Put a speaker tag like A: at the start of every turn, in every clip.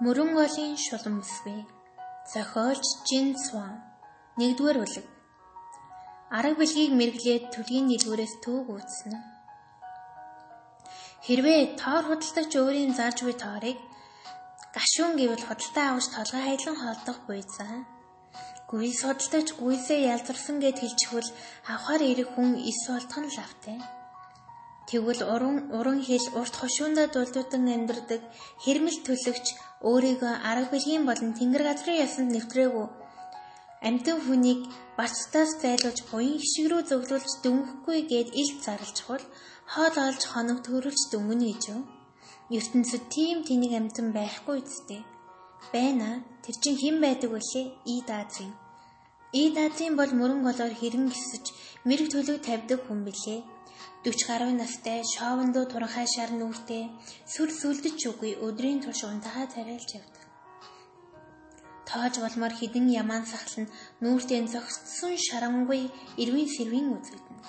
A: Мөрөн голын шулан бүсгүй. Зохиолч Жин Сван. 1-р бүлэг. Арга билгийг мэрглээд төлгийн дэлгүүрээс төөг үүснэ. Хэрвээ тоор худалдагч өөрийн зааж буй тоорыг гашуун гэвэл худалдаа авч толгой хайлан холдох буйцаа. Гүйс худалдагч гүйсээ ялзарсан гэд хэлчихвэл авахар ирэх хүн ис болтох нь лавтай. Тэгвэл уран уран хэл урт хошуундаа дулдуудан амьдардаг хэрмэл төлөгч өөрийгөө арга билгийн болон тэнгэр газрын ясанд нэвтрээгүй амтэн хүнийг бацтаас зайлуулж буян хишиг рүү зөвлүүлж дөнгөхгүй гэд илт зарлчихвал хоол олж хоног төрүүлж дөнгөнө гэж юу? ертөнцид тийм тэнийг амтан байхгүй үсттэй. Байна. Тэр чин хэн байдаг вүлээ? И даазын. И даазын бол мөрөн голоор хэрэн гисэж мэрэг төлөв тавьдаг хүн билээ. 40 гаруй настай шоовондоо туранхай шар нүүртэй сүр сүлдэж үгүй өдрийн турш унтахаа царайлж явдаг. Тоож болмоор хідэн ямаан сахал нь нүүртэй зогссон шарангүй эрвийн сэрвийн үзэгдэнэ.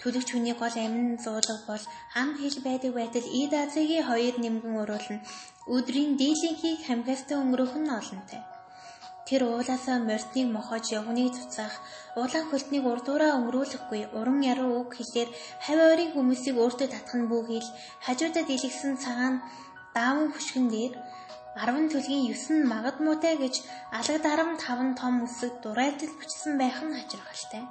A: Төлөгч хүний гол амин зуулга бол ам хэл байдаг байтал Ид Азигийн хоёр нэмгэн уруулна. Өдрийн дийлэнхийг хамгаалтай өнгөрөх нь олонтой. Тэр уулаасаа мордныг мохож явгныг цуцаах, улаан хөлтнийг урдуураа өнгөрүүлэхгүй, уран яруу үг хэлээр хавь ойрын хүмүүсийг өөртөө татах нь бүхэл хажуудад илгэсэн цагаан даавн хөшгөн дээр 10 төлгийн 9 нь магад муутай гэж алга дарам 5 том үсэг дурайлдал бичсэн байх нь хачирхалтай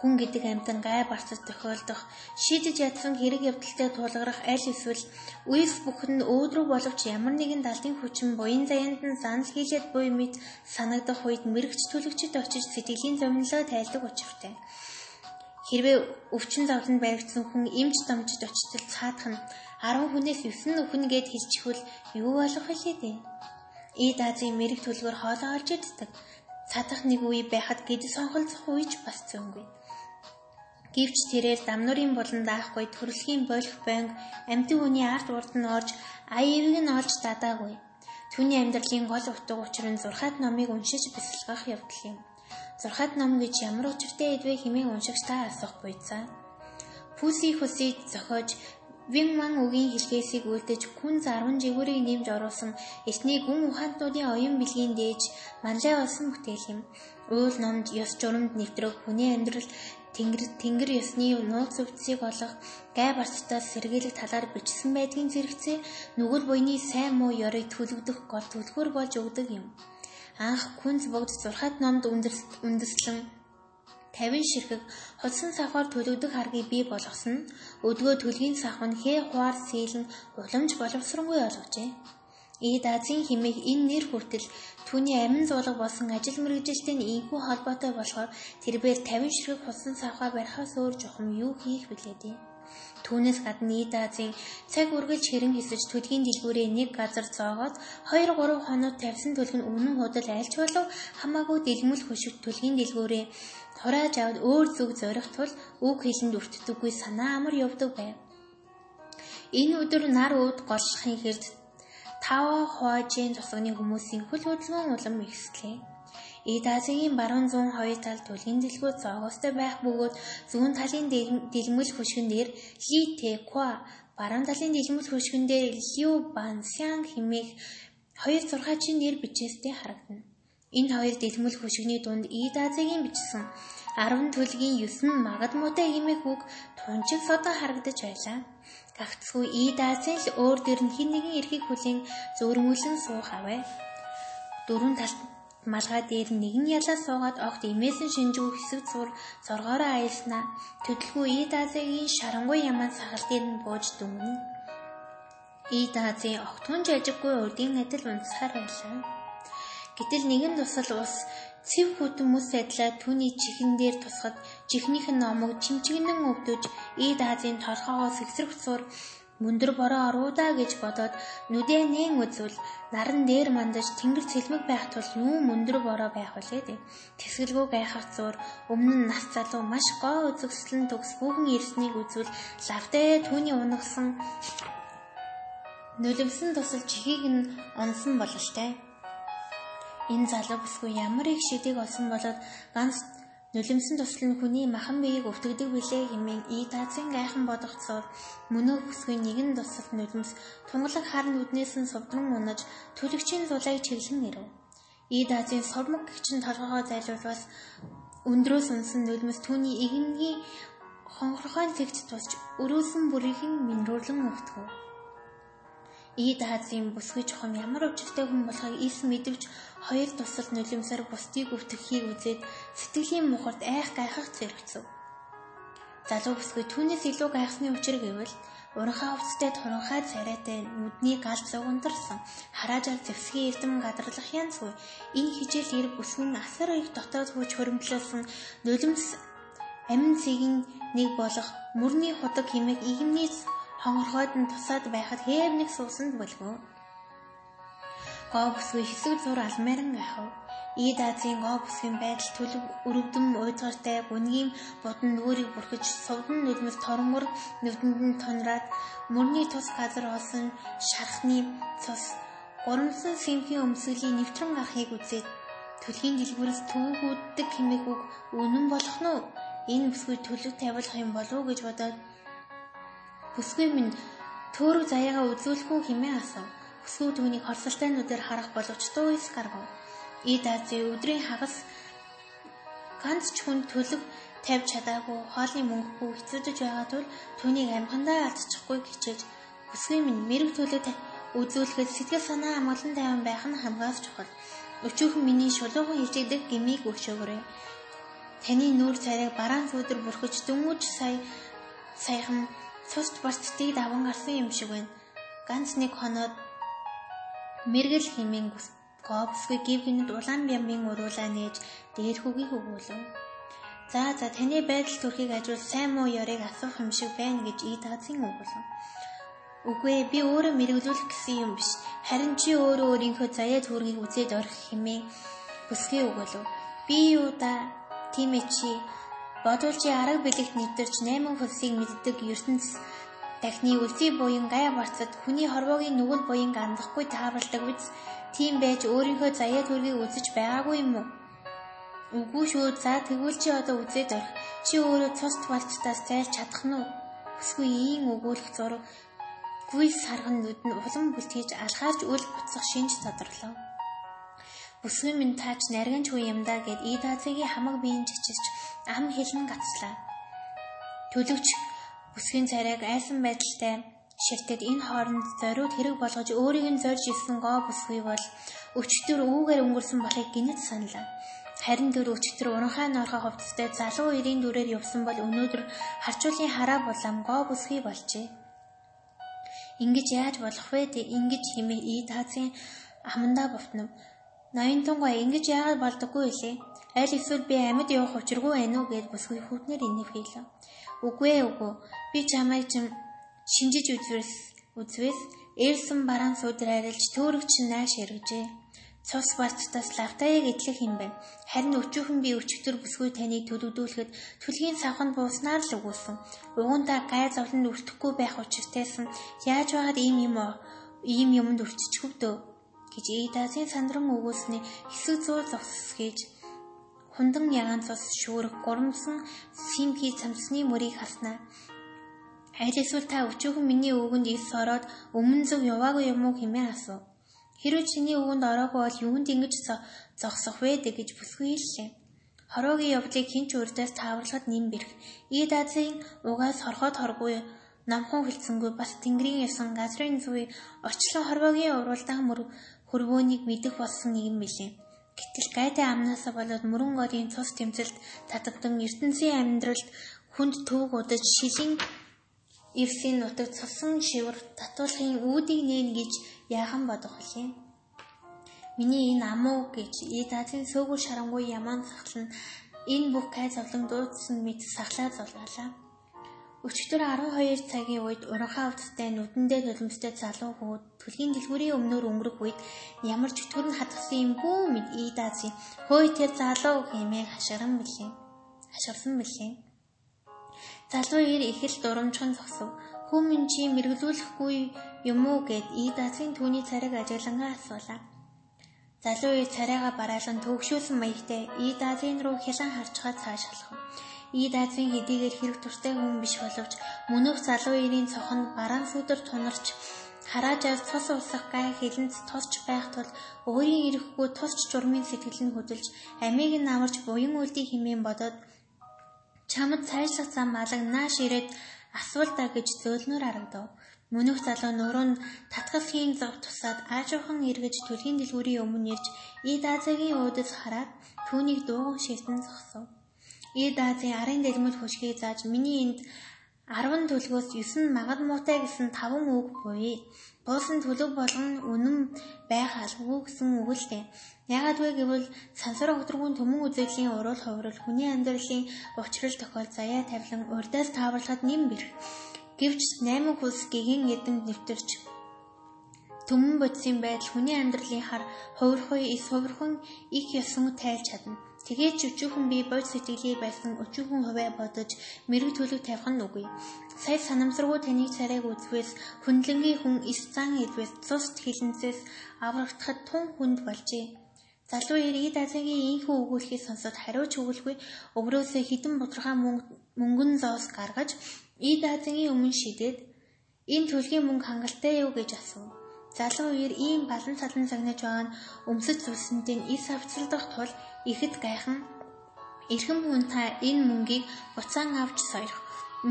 A: хүн гэдэг амьтан гай барцад тохиолдох шийдэж ядсан хэрэг явдалтай тулгарах аль эсвэл үеэс бүхэн өөдрөг боловч ямар нэгэн далдын хүчин буян заяанд нь санал хийлээд буй мэд санагдах үед мэрэгч төлөгчд очиж сэтгэлийн зовнилоо тайлдаг учиртай. Хэрвээ өвчин зовлонд баригдсан хүн эмч домжид очтол цаадах нь 10 хүнээс 9 өхнө гэд хэлчихвэл юу болох вэ дээ? Ид Азийн мэрэг төлгөр хоолоо олж иддэг. Цадах нэг үе байхад гэд сонголцох үеч бас зөнгүй. Гэвч тэрээр дамнуурын булан даахгүй төрөлхийн болох байнг амьтан хүний арт урд нь орж аяавыг нь олж дадаагүй. Түүний амьдралын гол утга учир нь зурхат номыг уншиж бясалгах явдал юм. Зурхат ном гэж ямар учиртай эдвэ хэмээн уншигч та асуух буйцаа. Пүси хүсийг зохиож Вин ман үгийн хэлхээсийг үлдэж күн 10 жигүүрийг нэмж оруулсан эртний гүн ухаантнуудын оюун бэлгийн дээж манлай болсон бүтээл юм. Уул номд ёс журамд нэвтрэх хүний амьдрал тэнгэр тэнгэр ёсны нууц өвцсийг олох гай барцтаас сэргийлэх талаар бичсэн байдгийн зэрэгцээ нүгэл буйны сайн муу ёрыг төлөвдөх гол төлхөр болж өгдөг юм. Анх күнз богд зурхат номд үндэслэн 50 ширхэг худсан савхаар төлөгдөх харгийг бий болгосон нь өдгөө төлгийн савх нь хээ хуар сийлэн уламж боловсронгүй болгожээ. Ид Азийн химээх энэ нэр хүртэл түүний амин зуулга болсон ажил мэргэжилтэй нь инхүү холбоотой болохоор тэрээр 50 ширхэг худсан савхаа барихаас өөр жохом юу хийх билээ дээ. Түүнээс гадна Ид Азийн цаг үргэлж хэрэн хэсэж төлгийн дэлгүүрээ нэг газар зоогоод 2 3 хоног тавьсан төлг нь үнэн худал айлч болов хамаагүй дэлгэмэл хөшөг төлгийн дэлгүүрээ хурааж аваад өөр зүг зорих тул үг хэлэнд өртдөггүй санаа амар явдаг байв. Энэ өдөр нар ууд голшихын хэрд тав хуваажийн тусганы хүмүүсийн хөл хөдөлгөөн улам ихслээ. Эд Азийн баруун зүүн хоёр талд түлгийн дэлгүүр зоогоостой байх бөгөөд зүүн талын дэлгэмэл хөшгөн дээр Ли Тэ Ква баруун талын дэлгэмэл хөшгөн дээр Лиу Бан Сян хэмээх хоёр зургаачийн нэр бичээстэй харагдана. Энэ хоёр дэлгэмэл хөшгөний дунд Эд Азийн бичсэн 10 төлгийн 9 магад муутай хэмээх үг тунчиг содон харагдаж байлаа. Гагцгүй Эд Азийн л өөр дөр нь хин нэгэн эрхийг хүлээн зөөрмүүлэн суух авэ. Дөрвөн талд малгай дээр нэгэн ялаа суугаад огт имээсэн шинжгүй хэсэг зур зоргоороо аялснаа төдөлгүй Ид Азигийн шарангуй яман сахал дээр нь бууж дүмнэ. Ид Азийн огтхон жажиггүй урдын адил унтсаар байлаа. Гэтэл нэгэн тусал ус цэв хүтэн мөс сайдлаа түүний чихэн дээр тусахад чихнийх нь номог чимчгэнэн өвдөж Ид Азийн толгоогоо сэгсрэх цуур Мөндөр бороо оруудаа гэж бодоод нүдээ нээн үзвэл наран дээр мандаж тэнгэр цэлмэг байх тул юу мөндөр бороо байх вүлээ дээ. Тэсгэлгүй гайхах зур өмнө нь нас залуу маш гоо үзэгслэн төгс бүхэн ирснийг үзвэл лавтай түүний унагсан нулимсан тусал чихийг нь онсон бололтой. Энэ залуу бүсгүй ямар их шидэг олсон болоод ганц Нулимсэн тусал нь хүний махан биеийг өвтгдөг билээ хэмээн ий даацын гайхан бодогцоод мөнөө бүсгүй нэгэн тусал нулимс тунгалаг хар нүднээс нь сувдран унаж төлөгчийн зулайг чиглэн ирэв. Ий даацын сормог гिचэн толгоогоо зайлуулвас өндрөөс унсан нулимс түүний игэнгийн хонхорхойн цэгт тусч өрөөсөн бүрийн минрүүлэн өгтгөв. Ийд хаазын бүсгүй чухам ямар учиртай хүн болохыг ис мэдвч хоёр тусал нулимсаар бусдыг өвтгөхийг үзээд сэтгэлийн мухарт айх гайхах зэрэгцв. Залуу бүсгүй түүнээс илүү гайхсны учир гэвэл уранхаа хувцастай туранхай царайтай нүдний гал зугундарсан хараажаар зэвсгийн эрдэм гадарлах янзгүй энэ хижээл ирэг бүсгүн асар их дотоод хүч хөрөмтлөсөн нулимс амин цэгийн нэг болох мөрний худаг химэг игэмний хонгорхойд нь тусаад байхад хээв нэг суусанд болов. Гоо бүсгүй хэсэг зур алмааран ахав. Ийд Азийн гоо бүсгийн байдал төлөв өрөвдөм уйдгартай гүнгийн бодон нүрийг бүрхэж сувдан нүдмэс торонгор нүдэнд нь тонраад мөрний тус газар олсон шархны цус гурамсан симхийн өмсгөлийн нэвтрэн гарахыг үзээд төлхийн дэлгүүрээс төвгүүддэг хэмээх үг үнэн болох нь энэ бүсгүй төлөв тавилах юм болов уу гэж бодоод Бүсгүй минь төөрөг заяагаа үзүүлэхгүй хэмээн асуув. Бүсгүй түүнийг хорсолтой нүдээр харах боловч дууис гаргав. Ид Ази өдрийн хагас ганц ч хүн төлөв тавьж чадаагүй хоолны мөнгөгүй хэцүүдэж байгаа тул түүнийг амьхандаа алдчихгүй хичээж бүсгүй минь мэрэг төлөв үзүүлэхэд сэтгэл санаа амгалан тайван байх нь хамгаас чухал. Өчүүхэн миний шулуухан хичээдэг гмийг өгшөөгөрэй. Таны нүүр царайг бараан зүудэр бүрхэж дөнгөж сая саяхан цусд барцтыг даван гарсан юм шиг байна. Ганц нэг хоноод мэрэгэл химэн гобсгүй гів гинэд улаан бямбын уруулаа нээж дээр хөгийг өгүүлв. За за таны байдал төрхийг ажил сайн муу ёрыг асуух юм шиг байна гэж ий таацын өгүүлв. Үгүй би өөрөө мэрэгжүүлэх гэсэн юм биш. Харин чи өөрөө өөрийнхөө заяа зүргийг үзээд орох хэмээн бүсгүй өгүүлв. Би юу да тийм ээ чи Бодвол чи арга бэлэгт нэвтэрч 8 хөлсийг мэддэг ертөнц дахны үлсий буян гай барцад хүний хорвоогийн нүгэл буян андахгүй тааварладаг биз тийм байж өөрийнхөө заяа төргийг үзэж байгаагүй юм уу? Үгүй шүү. За тэгвэл чи одоо үзээд орох. Чи өөрөө цус балцтаас зайлж чадах нь уу? Бүсгүй ийм өгүүлэх зураг гүйс сарган нүд нь улам бүлтгэж алхаарч үл буцах шинж тодорлоо. Бүсгүй минь таач наргинч үе юм да гэд Идазигийн хамаг биеийн чичирч ам хэлэн гацлаа. Төлөвч бүсгийн царайг айсан байдалтай ширтээд энэ хооронд зориуд хэрэг болгож өөрийг нь зорж ирсэн гоо бүсгүй бол өчтөр үүгээр өнгөрсөн болохыг гинэт саналаа. Харин тэр өчтөр уранхай норхоо хувцастай залуу эрийн дүрээр явсан бол өнөөдөр харчуулын хараа булам гоо бүсгүй болжээ. Ингиж яаж болох вэ? Ингиж химээ ий таацын амандаа бовтнов. Ноён тунгай ингэж яагаад болдоггүй вэ? Аль эсвэл би амьд явах учиргүй байна уу гэж бүсгүй хүүтнэр инэв хийлээ. Үгүй ээ үгүй. Би чамайг чим шинжиж үзвэс үзвэс ээлсэн бараан суудар арилж төөрөгч нааш эргэжээ. Цус барцтаас лавтаяг идэх юм байна. Харин өчүүхэн би өчтөр бүсгүй таныг төлөвдүүлэхэд төлгийн савханд бууснаар л өгүүлсэн. Угуунда гай зовлонд өртөхгүй байх учиртайсан. Яаж байгаад ийм юм ийм юмд өрччихв дөө гэж Идасын сандран өгүүлсний хэсэг зур зогсгийж хундан ягаан цус шүүрэх гурамсан симхи цамцны мөрийг хаснаа. Аль эсвэл та өчөөхөн миний өвгөнд ис ороод өмнө зөв яваагүй юм уу хэмээн асуув. Хэрвээ чиний өвгөнд ороогүй бол юунд ингэж зогсох вэ гэж бүсгүй хэллээ. Хороогийн явдлыг хинч үрдээс тааварлахад нэм бэрх. Ийд Азийн угаас хорхоод хоргүй намхан хилцсэнгүй бас тэнгэрийн ясан газрын зүй орчлон хорвогийн уралдаан мөр хөрвөөнийг мэдэх болсон юм билээ. Гэтэл гайтай амнаасаа болоод мөрөн горийн цус тэмцэлд татагдан ертөнцийн амьдралд хүнд төвөг удаж шилийн Ирсийн нутаг цусан шивэр татуулахын үүдийг нээн гэж яахан бодох вүлээ. Миний энэ амуу гэж Идазын сөөгөр шарангуй ямаан сахлан энэ бүх кай зовлон дуудсан мэд сахлаа зулгаалаа. Өчигдөр 12 цагийн үед уранхаа утастай нүдэндээ нулимстай залуу хүүд төлгийн дэлгүүрийн өмнөр өнгөрөх үед ямар ч өтгөр нь хатгсан юм бүү мэд ийдази хөөе тэр залуу хэмээн хашгиран билээ. Хашгирсан билээ. Залуу ир их л дурамжхан зогсов. Хүмүн чи мэрэгзүүлэхгүй юм уу гэд ийдазын түүний цариг ажиглангаа асуулаа. Залуу ир царайгаа бараалан төгшүүлсэн маягтай Ид Азийн руу хялан харчгаад цааш алхав. Ид Азийн хэдийгээр хэрэг туртай хүн биш боловч мөнөх залуу ирийн цохонд бараан сүдэр тунарч хараажаас цус усах гай хилэнц тосч байх тул өөрийн ирэхгүй тусч журмын сэтгэл нь хөдөлж амийг нь амарч буян үлдий химэн бодоод чамд цайшлах зам алаг нааш ирээд асуултаа гэж зөөлнөр харагдав. Мөнөх залуу нуруунд татгас хийн зов тусаад аажуухан эргэж төлгийн дэлгүүрийн өмнө ирж Ид Азагийн уудас хараад түүнийг дууган шилтэн зогсов. Ид Азийн арын дэлмэл хөшгийг зааж миний энд 10 төлгөөс 9 магад муутай гэсэн 5 үг буй. Буусан төлөв болгон үнэн байх алгүй гэсэн үг л дээ. Яагаад вэ гэвэл сансар өдргүүн төмөн үзэглийн урал хувирал хүний амьдралын учрал тохиол заяа тавилан урдаас тааварлахад нэм бэрх. Гэвч 8 хулс гэгийн эдэнд нэвтэрч төмөн бодисын байдал хүний амьдралын хар хувирхой эс хувирхан их ёсон тайлж чадна. Тэгээд ч өчүүхэн би бод сэтгэлий байсан өчүүхэн хувиа бодож мэрэг төлөв тавих нь үгүй. Сая санамсаргүй таныг царайг үзвээс хүнлэнгийн хүн эс зан идвээс цус хилэнцээс аврагдахад тун хүнд болжээ. Залуу иргэд азагийн ийхүү өгүүлхийг сонсоод хариуч өгөлгүй өврөөсөө хідэн бодрохаа мөнгөн зоос гаргаж Ид азагийн өмнө шидэд энэ төлгийн мөнгө хангалттай юу гэж асуув. Залуу үеэр ийм балан салан загнаж байгаа нь өмсөж зүсэнтийн ис авцалдах тул ихэд гайхан эрхэм хүн та энэ мөнгийг буцаан авч сойрох.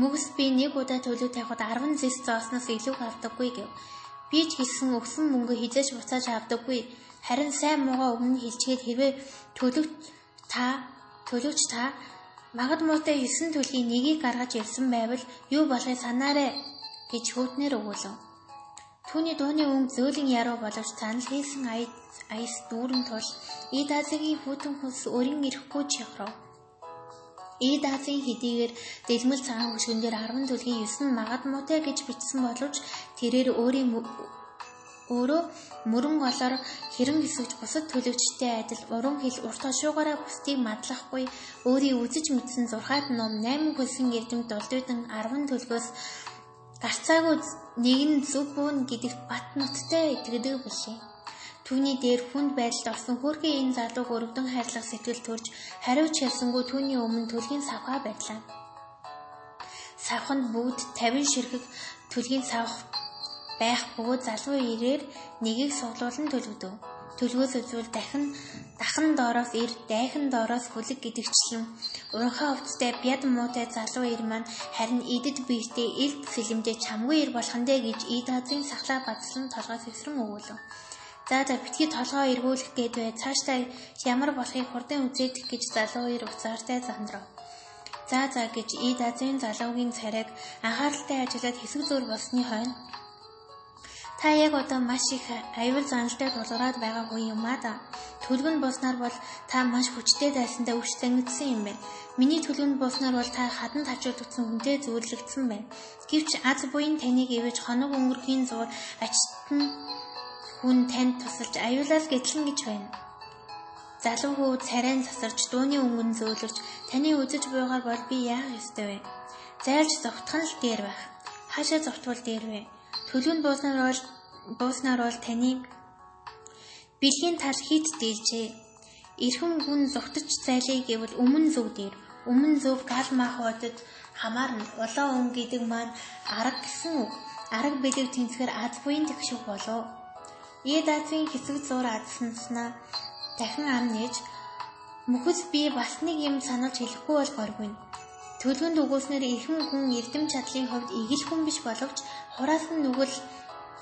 A: Мөгс би нэг удаа төлөв тавихад 10 зэс зоосноос илүү авдаггүй гэв. Би ч гэсэн өгсөн мөнгө хизээж буцааж авдаггүй. Харин сайн муугаа өмнө хэлчихэд хэрвээ төлөвч та төлөвч та магад муутай 9 төлгийн нэгийг гаргаж ирсэн байвал юу болохыг санаарэ гэж хөөтнөр өгүүлв. Түүний дууны өнгө зөөлөн яруу боловч цаанал хийсэн аяс дүүрэн тул Идазигийн хүүтэн хөлс өрин ирэхгүй чихров. Идазийн хэдийгээр дэлмэл цагаан хөшгөн дээр 10 төлгийн 9 магад муутай гэж бичсэн боловч тэрээр өөрийн өөрөө мөрөн голоор хэрэн хэсэгч бусад төлөвчтэй адил уран хэл урт хошуугаараа бусдыг мадлахгүй өөрийн үзэж мэдсэн 6 ном 8 хөлсөн эрдэмт дулдуудан 10 төлгөөс гарцаагүй нэг нь зүг бүүн гэдэгт бат нуттай итгэдэг билээ. Түүний дээр хүнд байдалд орсон хөөрхөн энэ залууг өргөдөн хайрлах сэтгэл төрж хариуч хэлсэнгүй түүний өмнө төлгийн савхаа байдлаа. Савханд бүгд 50 ширхэг төлгийн савх байх бөгөөд залуу ирээр нэгийг суглуулан төлөвдөв. Төлгөөс үзвэл дахин дахин доороос ир, дайхан доороос хөлөг гэдэгчлэн уранхаа өвцтэй бяд муутай залуу ир маань харин идэд биетэй элд сэлэмдээ чамгүй ир болохандэ гэж ид азийн сахлаа бадслан толгоос эсрэн өгүүлв. За за битгий толгоо эргүүлэх бай. Цаашдаа ямар болохыг хурдан үзээдэх гэж залуу ир уцаартай зандрав. За за гэж ид азийн залуугийн царайг анхааралтай ажиллаад хэсэг зур болсны хойно Та яг одоо маш их аюул заналтай тулгараад байгаа хүн юм аа да. Төлгөн болсноор бол та маш хүчтэй дайсандаа өвч зангидсан юм байна. Миний төлгөнд болсноор бол та хаданд хажуудагдсан хүнтэй зөвлөгдсөн байна. Гэвч аз буян таныг ивэж хоног өнгөрхийн зур ачтан хүн танд тусалж аюулаас гэтлэн гэж байна. Залуу хүү царайн засарч дууны өнгөн зөөлөрч таны үзэж буйгаар бол би яах ёстой вэ? Зайлж зовтхон л дээр байх. Хаашаа зовтвол дээр вэ? Төлөв нь бууснаар бол бууснаар бол таныг бэлгийн тал хит дээлжээ. Ирхэн хүн зугтаж зайлээ гэвэл өмнө зүг дээр өмнө зүг гал махбодод хамаарна. Улаан өн гэдэг маань арга гэсэн үг. Арга бэлэг тэнцгэр аз буян тэгшүүх болов. Ид азийн хэсэг зур адснаа дахин ам нээж мөхөс би бас нэг юм санаж хэлэхгүй бол горгүй. Төлгөнд өгөөснөр эрхэм хүн эрдэм чадлын хувьд игэл хүн биш боловч хураас нь нүгэл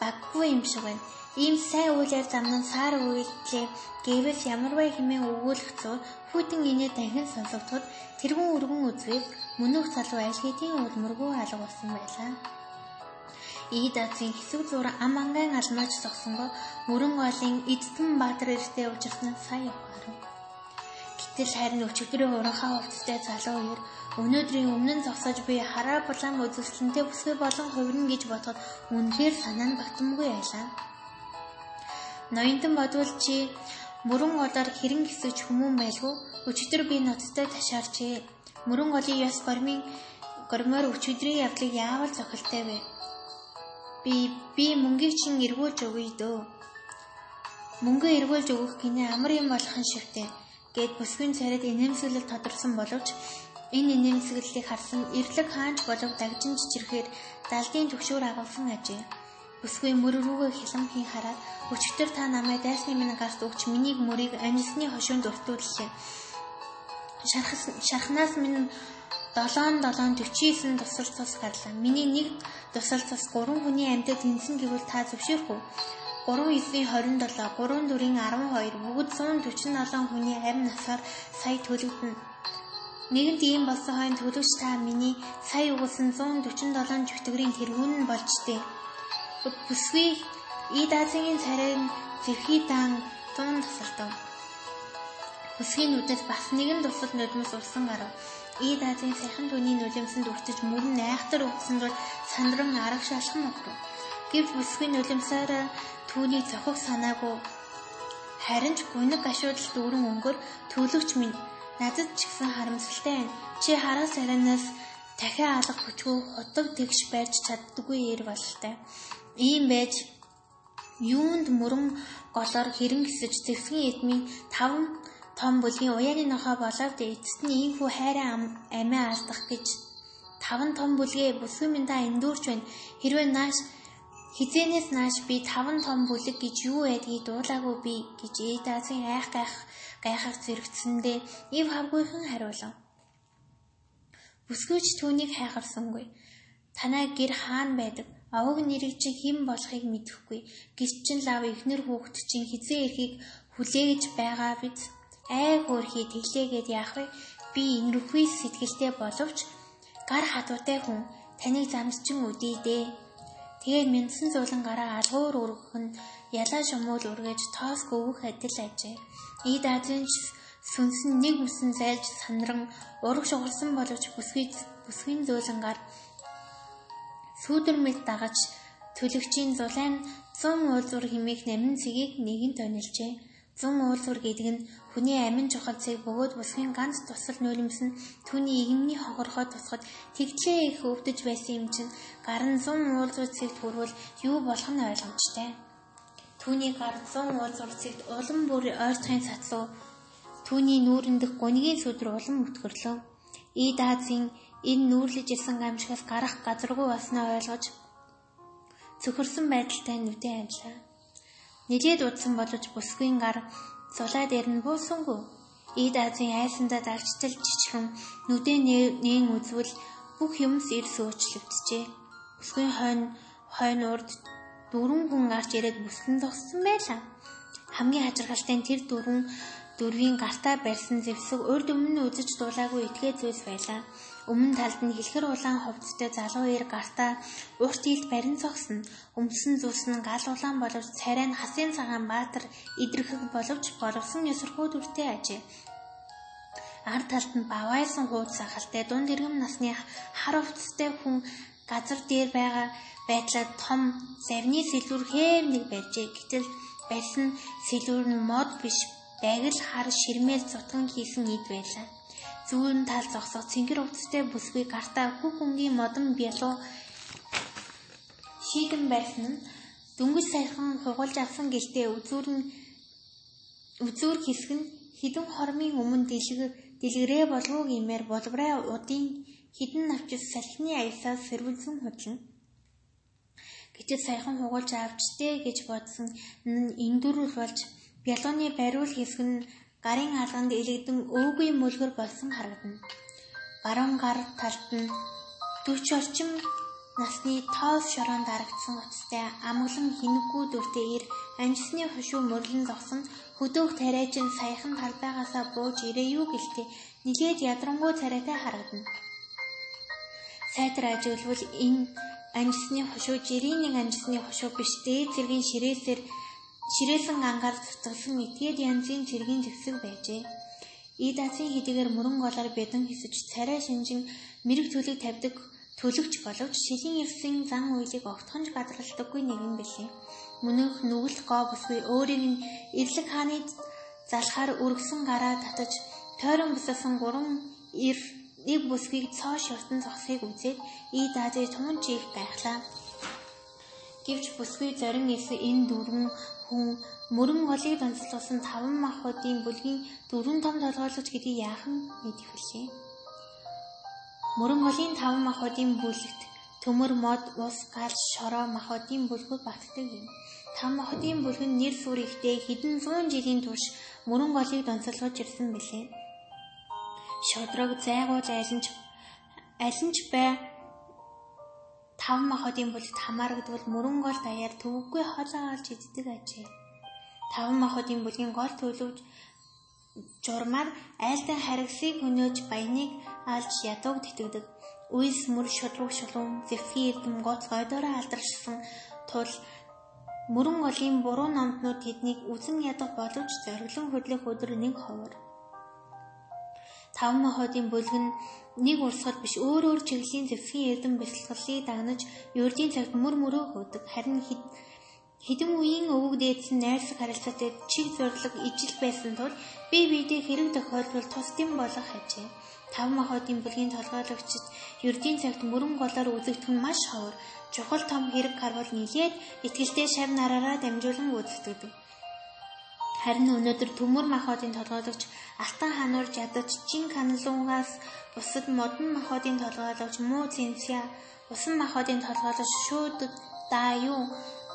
A: баггүй юм шиг байна. Ийм сайн үйлээр замнан сар үйлчлээ гэвэл ямарваа хэмээн өгүүлэх зур хүйтэн инээ дахин сонсогдоход тэрүүн өргөн үзвийг мөнөх залуу аль хэдийн үлмэргүй алга болсон байлаа. Ийд азийн хэсэг зур ам ангаан алмаач зогсонго мөрөн голын эдтэн баатар эртээ учирсан сая яваарав. Гэтэл харин өчигдрийн уранхаа хувцастай залуу хоёр Өнөөдрийн өмнө зогсож би хараа булан үзэсгэлэнтэй бүсгүй болон хувирна гэж бодоход үнэхээр санаа нь батамгүй байлаа. Ноёнтон бодвол чи мөрөн голоор хэрэн гисэж хүмүүн байлгүй өчигдөр би ноцтой ташаарчээ. Мөрөн голын ёс гормын гормоор өчигдрийн явдлыг яавал зохилтой вэ? Би би мөнгийг чин эргүүлж өгье дөө. Мөнгө эргүүлж өгөх гинэ амар юм болох нь шивтэй гэд бүсгийн царид инээмсэглэл тодорсон боловч энэ инээмсэглэлийг харсан эрлэг хаанч болов дагжин чичрэхээр далдын төгшөөр агуулсан ажээ. Бүсгүй мөр рүүгээ хилэмхийн хараад өчтөр та намайг дайсны минь гарт өгч миний мөрийг амьсны хошуунд өртүүллээ. Шархнаас минь 7 7 49 тусал цус гарлаа. Миний нэг тусал цус 3 хүний амьтад тэнсэн гэвэл та зөвшөөрөх үү? 3 9-ийн 27, 3 4-ийн 12 бүгд 147 хүний амь насаар сая төлөгдөнө. Нэгэнт ийм болсон хойно төлөвч та миний сая угсан 147 жүтгэрийн тэргүүн нь болж тээ. Бүсгүй Ид Азийн царайн зэвхий дан 100 тасалтав. Бүсгийн нүдэд бас нэгэн тусал нулимс урсан гарав. Ид Азийн сайхан түүний нулимсанд өртөж мөрөн найхтар өгсөн бол сандран арга шалхан өгдөв. Гэвч бүсгийн нулимсаар түүний зохих санаагүй харин ч гүнэг гашуудал дүүрэн өнгөр төлөгч минь надад ч гэсэн харамсалтай байна. Чи хараа саранаас дахиад алга бүчгүй худаг тэгш байж чаддгүй ир бололтой. Ийм байж юунд мөрөн голоор хэрэн гисэж зэвсгийн эдмийн таван том бүлгийн уяаны нохоо болоод эцэст нь ийхүү хайраа амиа алдах гэж таван том бүлгээ бүсгүй минь та эндүүрч байна. Хэрвээ нааш хизэнээс нааш би таван том бүлэг гэж юу байдгийг дуулаагүй би гэж Эдасын айх гайх гайхах зэрэгцсэндээ ив хавгүйхэн хариулав. Бүсгүйч түүнийг хайхарсангүй. Танай гэр хаан байдаг. Авог нэрийг чи хэн болохыг мэдэхгүй. Гисчин лав ихнэр хүүхэд чинь хизээ эрхийг хүлээгэж байгаа биз. Ай хөөрхий тэглээгээд яах вэ? Би ингэрхүй сэтгэлтэй боловч гар хатуутай хүн таныг замсчин үдий дээ. Тэгээд мэндсэн зулан гараа алгуур өргөх нь ялаа шумуул үргэж тоос гөвөх адил ажээ. Ид азын сүнсэн нэг бүсэн зайлж сандран ураг шугарсан боловч бүсгүй бүсгийн зөөлөнгаар сүүдэр мэд дагаж төлөгчийн зулайн 100 уулзуур химээх намин цэгийг нэгэн тонилжээ. 100 уулзуур гэдэг нь хүний амин чухал цэг бөгөөд бүсгийн ганц тусал нөлмс нь түүний игмний хогорхоо тусахад тэгтлээ их өвдөж байсан юм чинь гар нь 100 уулзуур цэгт хүрвэл юу болох нь ойлгомжтой. Түүний гар 100 уулзуур цэгт улам бүр ойрцохын сатлуу түүний нүүрэндх гунигийн сүдэр улам өтгөрлөө. Ид Азийн энэ нүүрлэж ирсэн гамшигаас гарах газаргүй болсноо ойлгож цөхөрсөн байдалтай нүдэн амлаа. Нилээд удсан боловч бүсгийн гар зулаа дээр нь буусангүй. Ид Азийн айсандаа дагчтал жижигхэн нүдэн нээн үзвэл бүх юмс ирс уучлагдчихэ. Бүсгийн хойно хойно урд дөрвөн хүн гарч ирээд бүслэн зогссон байлаа. Хамгийн хачирхалтай нь тэр дөрвөн дөрвийн гартаа барьсан зэвсэг урд өмнө үзэж дуулаагүй итгээ зүйлс байлаа. Өмнө талд нь хэлхэр улаан хувцастай залуу ир гартаа урт илд барин цогсон. Өмсөн зүс нь гал улаан боловч царай нь хасын цагаан баатар идэрхэг боловч боловсон ёсорхуу дүртэй ажээ. Ар талд нь бавайсан хууд сахалтай дунд иргэм насны хар хувцастай хүн газар дээр байгаа байдлаа том завны сэлүүр хэв нэг байжээ. Гэтэл барьсан сэлүүр нь мод биш байгил хар ширмэл зутган хийсэн ид байлаа. Зүүн тал зогсох цэнгэр увцтай бүсгүй гартаа бүх өнгийн модон бялуу шийдэн байсан нь дөнгөж сайхан хугуулж авсан гэлтэй үзүүр нь үзүүр хэсэг нь хідэн хормын өмнө дэлгэр дэлгэрээ болов гэмээр болбраа удын хідэн навчис салхины аясаас сэрвэлзэн худлаа. Гэтэл сайхан хугуулж авчтэй гэж бодсон нь эндүрүүл болж бялууны бариул хэсэг нь гарын алганд илэгдэн өвгүй мөлгөр болсон харагдана. Баруун гар талд нь 40 орчим насны тоос шороон дарагдсан утастай амглан хинэггүй дүртэй ир амжсны хушуу мөрлөн зогсон хөдөөх тариачин саяхан талбайгаасаа бууж ирээ юу гэлтэй нилээд ядрангуй царайтай харагдана. Сайтар ажиглавал энэ амжсны хушуу жирийн нэг амжсны хушуу биш дээд зэргийн ширээсээр ширээсэн ангаар цуцгалсан этгээд янзын цэргийн зэвсэг байжээ. Идасын хэдийгээр мөрөн голоор бэдэн хэсэж царай шинжин мэрэг төлөг тавьдаг төлөгч боловч шилийн ерсэн зан үйлийг огтхонж гадралдаггүй нэгэн билээ. Мөнөх нүгэл гоо бүсгүй өөрийг нь эрлэг хааны залхаар өргсөн гараа татаж тойрон бусасан гурван ир нэг бүсгийг цоо шортон зогсхийг үзээд ий даазыг тун чих гайхлаа. Гэвч бүсгүй зорин эс энэ дөрвөн хүн мөрөн голыг донцолгосон таван махуудын бүлгийн дөрвөн том толгойлогч гэдгийг яахан мэдэх вүлээ. Мөрөн голын таван махуудын бүлэгт төмөр мод ус гал шороо махуудын бүлгүүд багтдаг юм. Там махуудын бүлэг нь нэр сүр ихтэй хэдэн зуун жилийн турш мөрөн голыг донцолгож ирсэн билээ. Шодрог зайгуул айланч айланч бай тав махуудын бүлэгт хамаарагдвал мөрөн гол даяар төвөггүй хоолоо олж иддэг ажээ. Тав махуудын бүлгийн гол төлөвж журмаар айлдан харгасыг хөнөөж баяныг алж ядууг тэтгэдэг. Үйс мөр шудраг шулуун зэвхий эрдэм гоц гойдороо алдаршсан тул мөрөн голын буруу номтнууд тэднийг үзэн ядах боловч зориглон хөдлөх өдөр нэг ховор. Таван махуудын бүлэг нь нэг урсгал биш өөр өөр чиглэлийн зэвсгийн эрдэм бясалгалыг дагнаж юурдийн цагт мөр мөрөө хөөдөг. Харин хэдэн үеийн өвөг дээдсэн найрсаг харилцаатай чиг зориг ижил байсан тул би биедээ хэрэг тохиолдвол тусдим болох хажээ. Тав махуудын бүлгийн толгойлогчид юрдийн цагт мөрөн голоор үзэгдэх нь маш ховор. Чухал том хэрэг гарвал нилээд итгэлтэй шав нараараа дамжуулан үзэгддэг. Харин өнөөдөр төмөр махбодын толгойлогч Алтан хануур жадаж чин каналуугаас бусад модон махбодын толгойлогч муу цэнся усан махбодын толгойлогч шүүд даа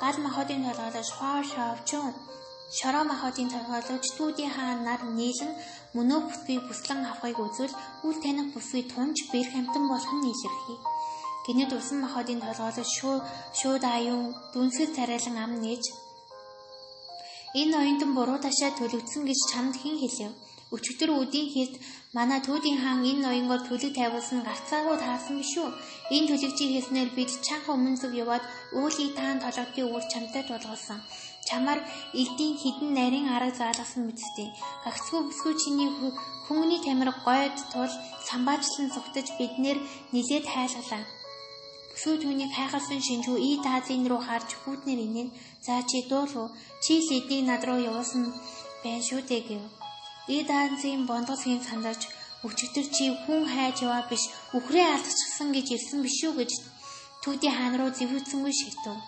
A: гал махбодын толгойлогч хоо шавчун шороо махбодын толгойлогч түүдийн хаан нар нийлэн мөнөө бүсгүй бүслэн авахыг үзвэл үл таних бүсгүй тунж бэр хамтан болох нь илэрхий. Гэнэт усан махбодын толгойлогч шүү шүүд аюун дүнсгэл царайлан ам нээж Энэ оюутан буруу ташаа төлөгдсөн гэж чамд хэн хэлэв? Өчигдөр өдийн хийд манай түүдийн хаан энэ ноёнгоор төлөг тавиулсан гарцаагүй таарсан биш үү? Энэ төлөгчийг хийснээр бид чанха өмнө зүг яваад уулын таан толгодын үр чамтай тулгалсан. Чамаар элдийн хідэн нарийн арга заалгасан мэдтэй. Гагцгүй бүсгүй чиний хүмүүний тамир гойд тул самбаачлан зүгтэж биднэр нилээд хайлгалаа. Бүсгүй түүнийг хайхарсан шинжүү ий таазын руу харж хүүтнэр инээ за чи дуулуу чи л эднийг над руу явуулсан байна шүү дээ гэв. Ий таазын бондголгийн сандарч өчигдөр чи хүн хайж яваа биш үхрээ алдчихсан гэж ирсэн биш үү гэж Түүдийн хаан руу зэвүүцсэнгүй шигтв.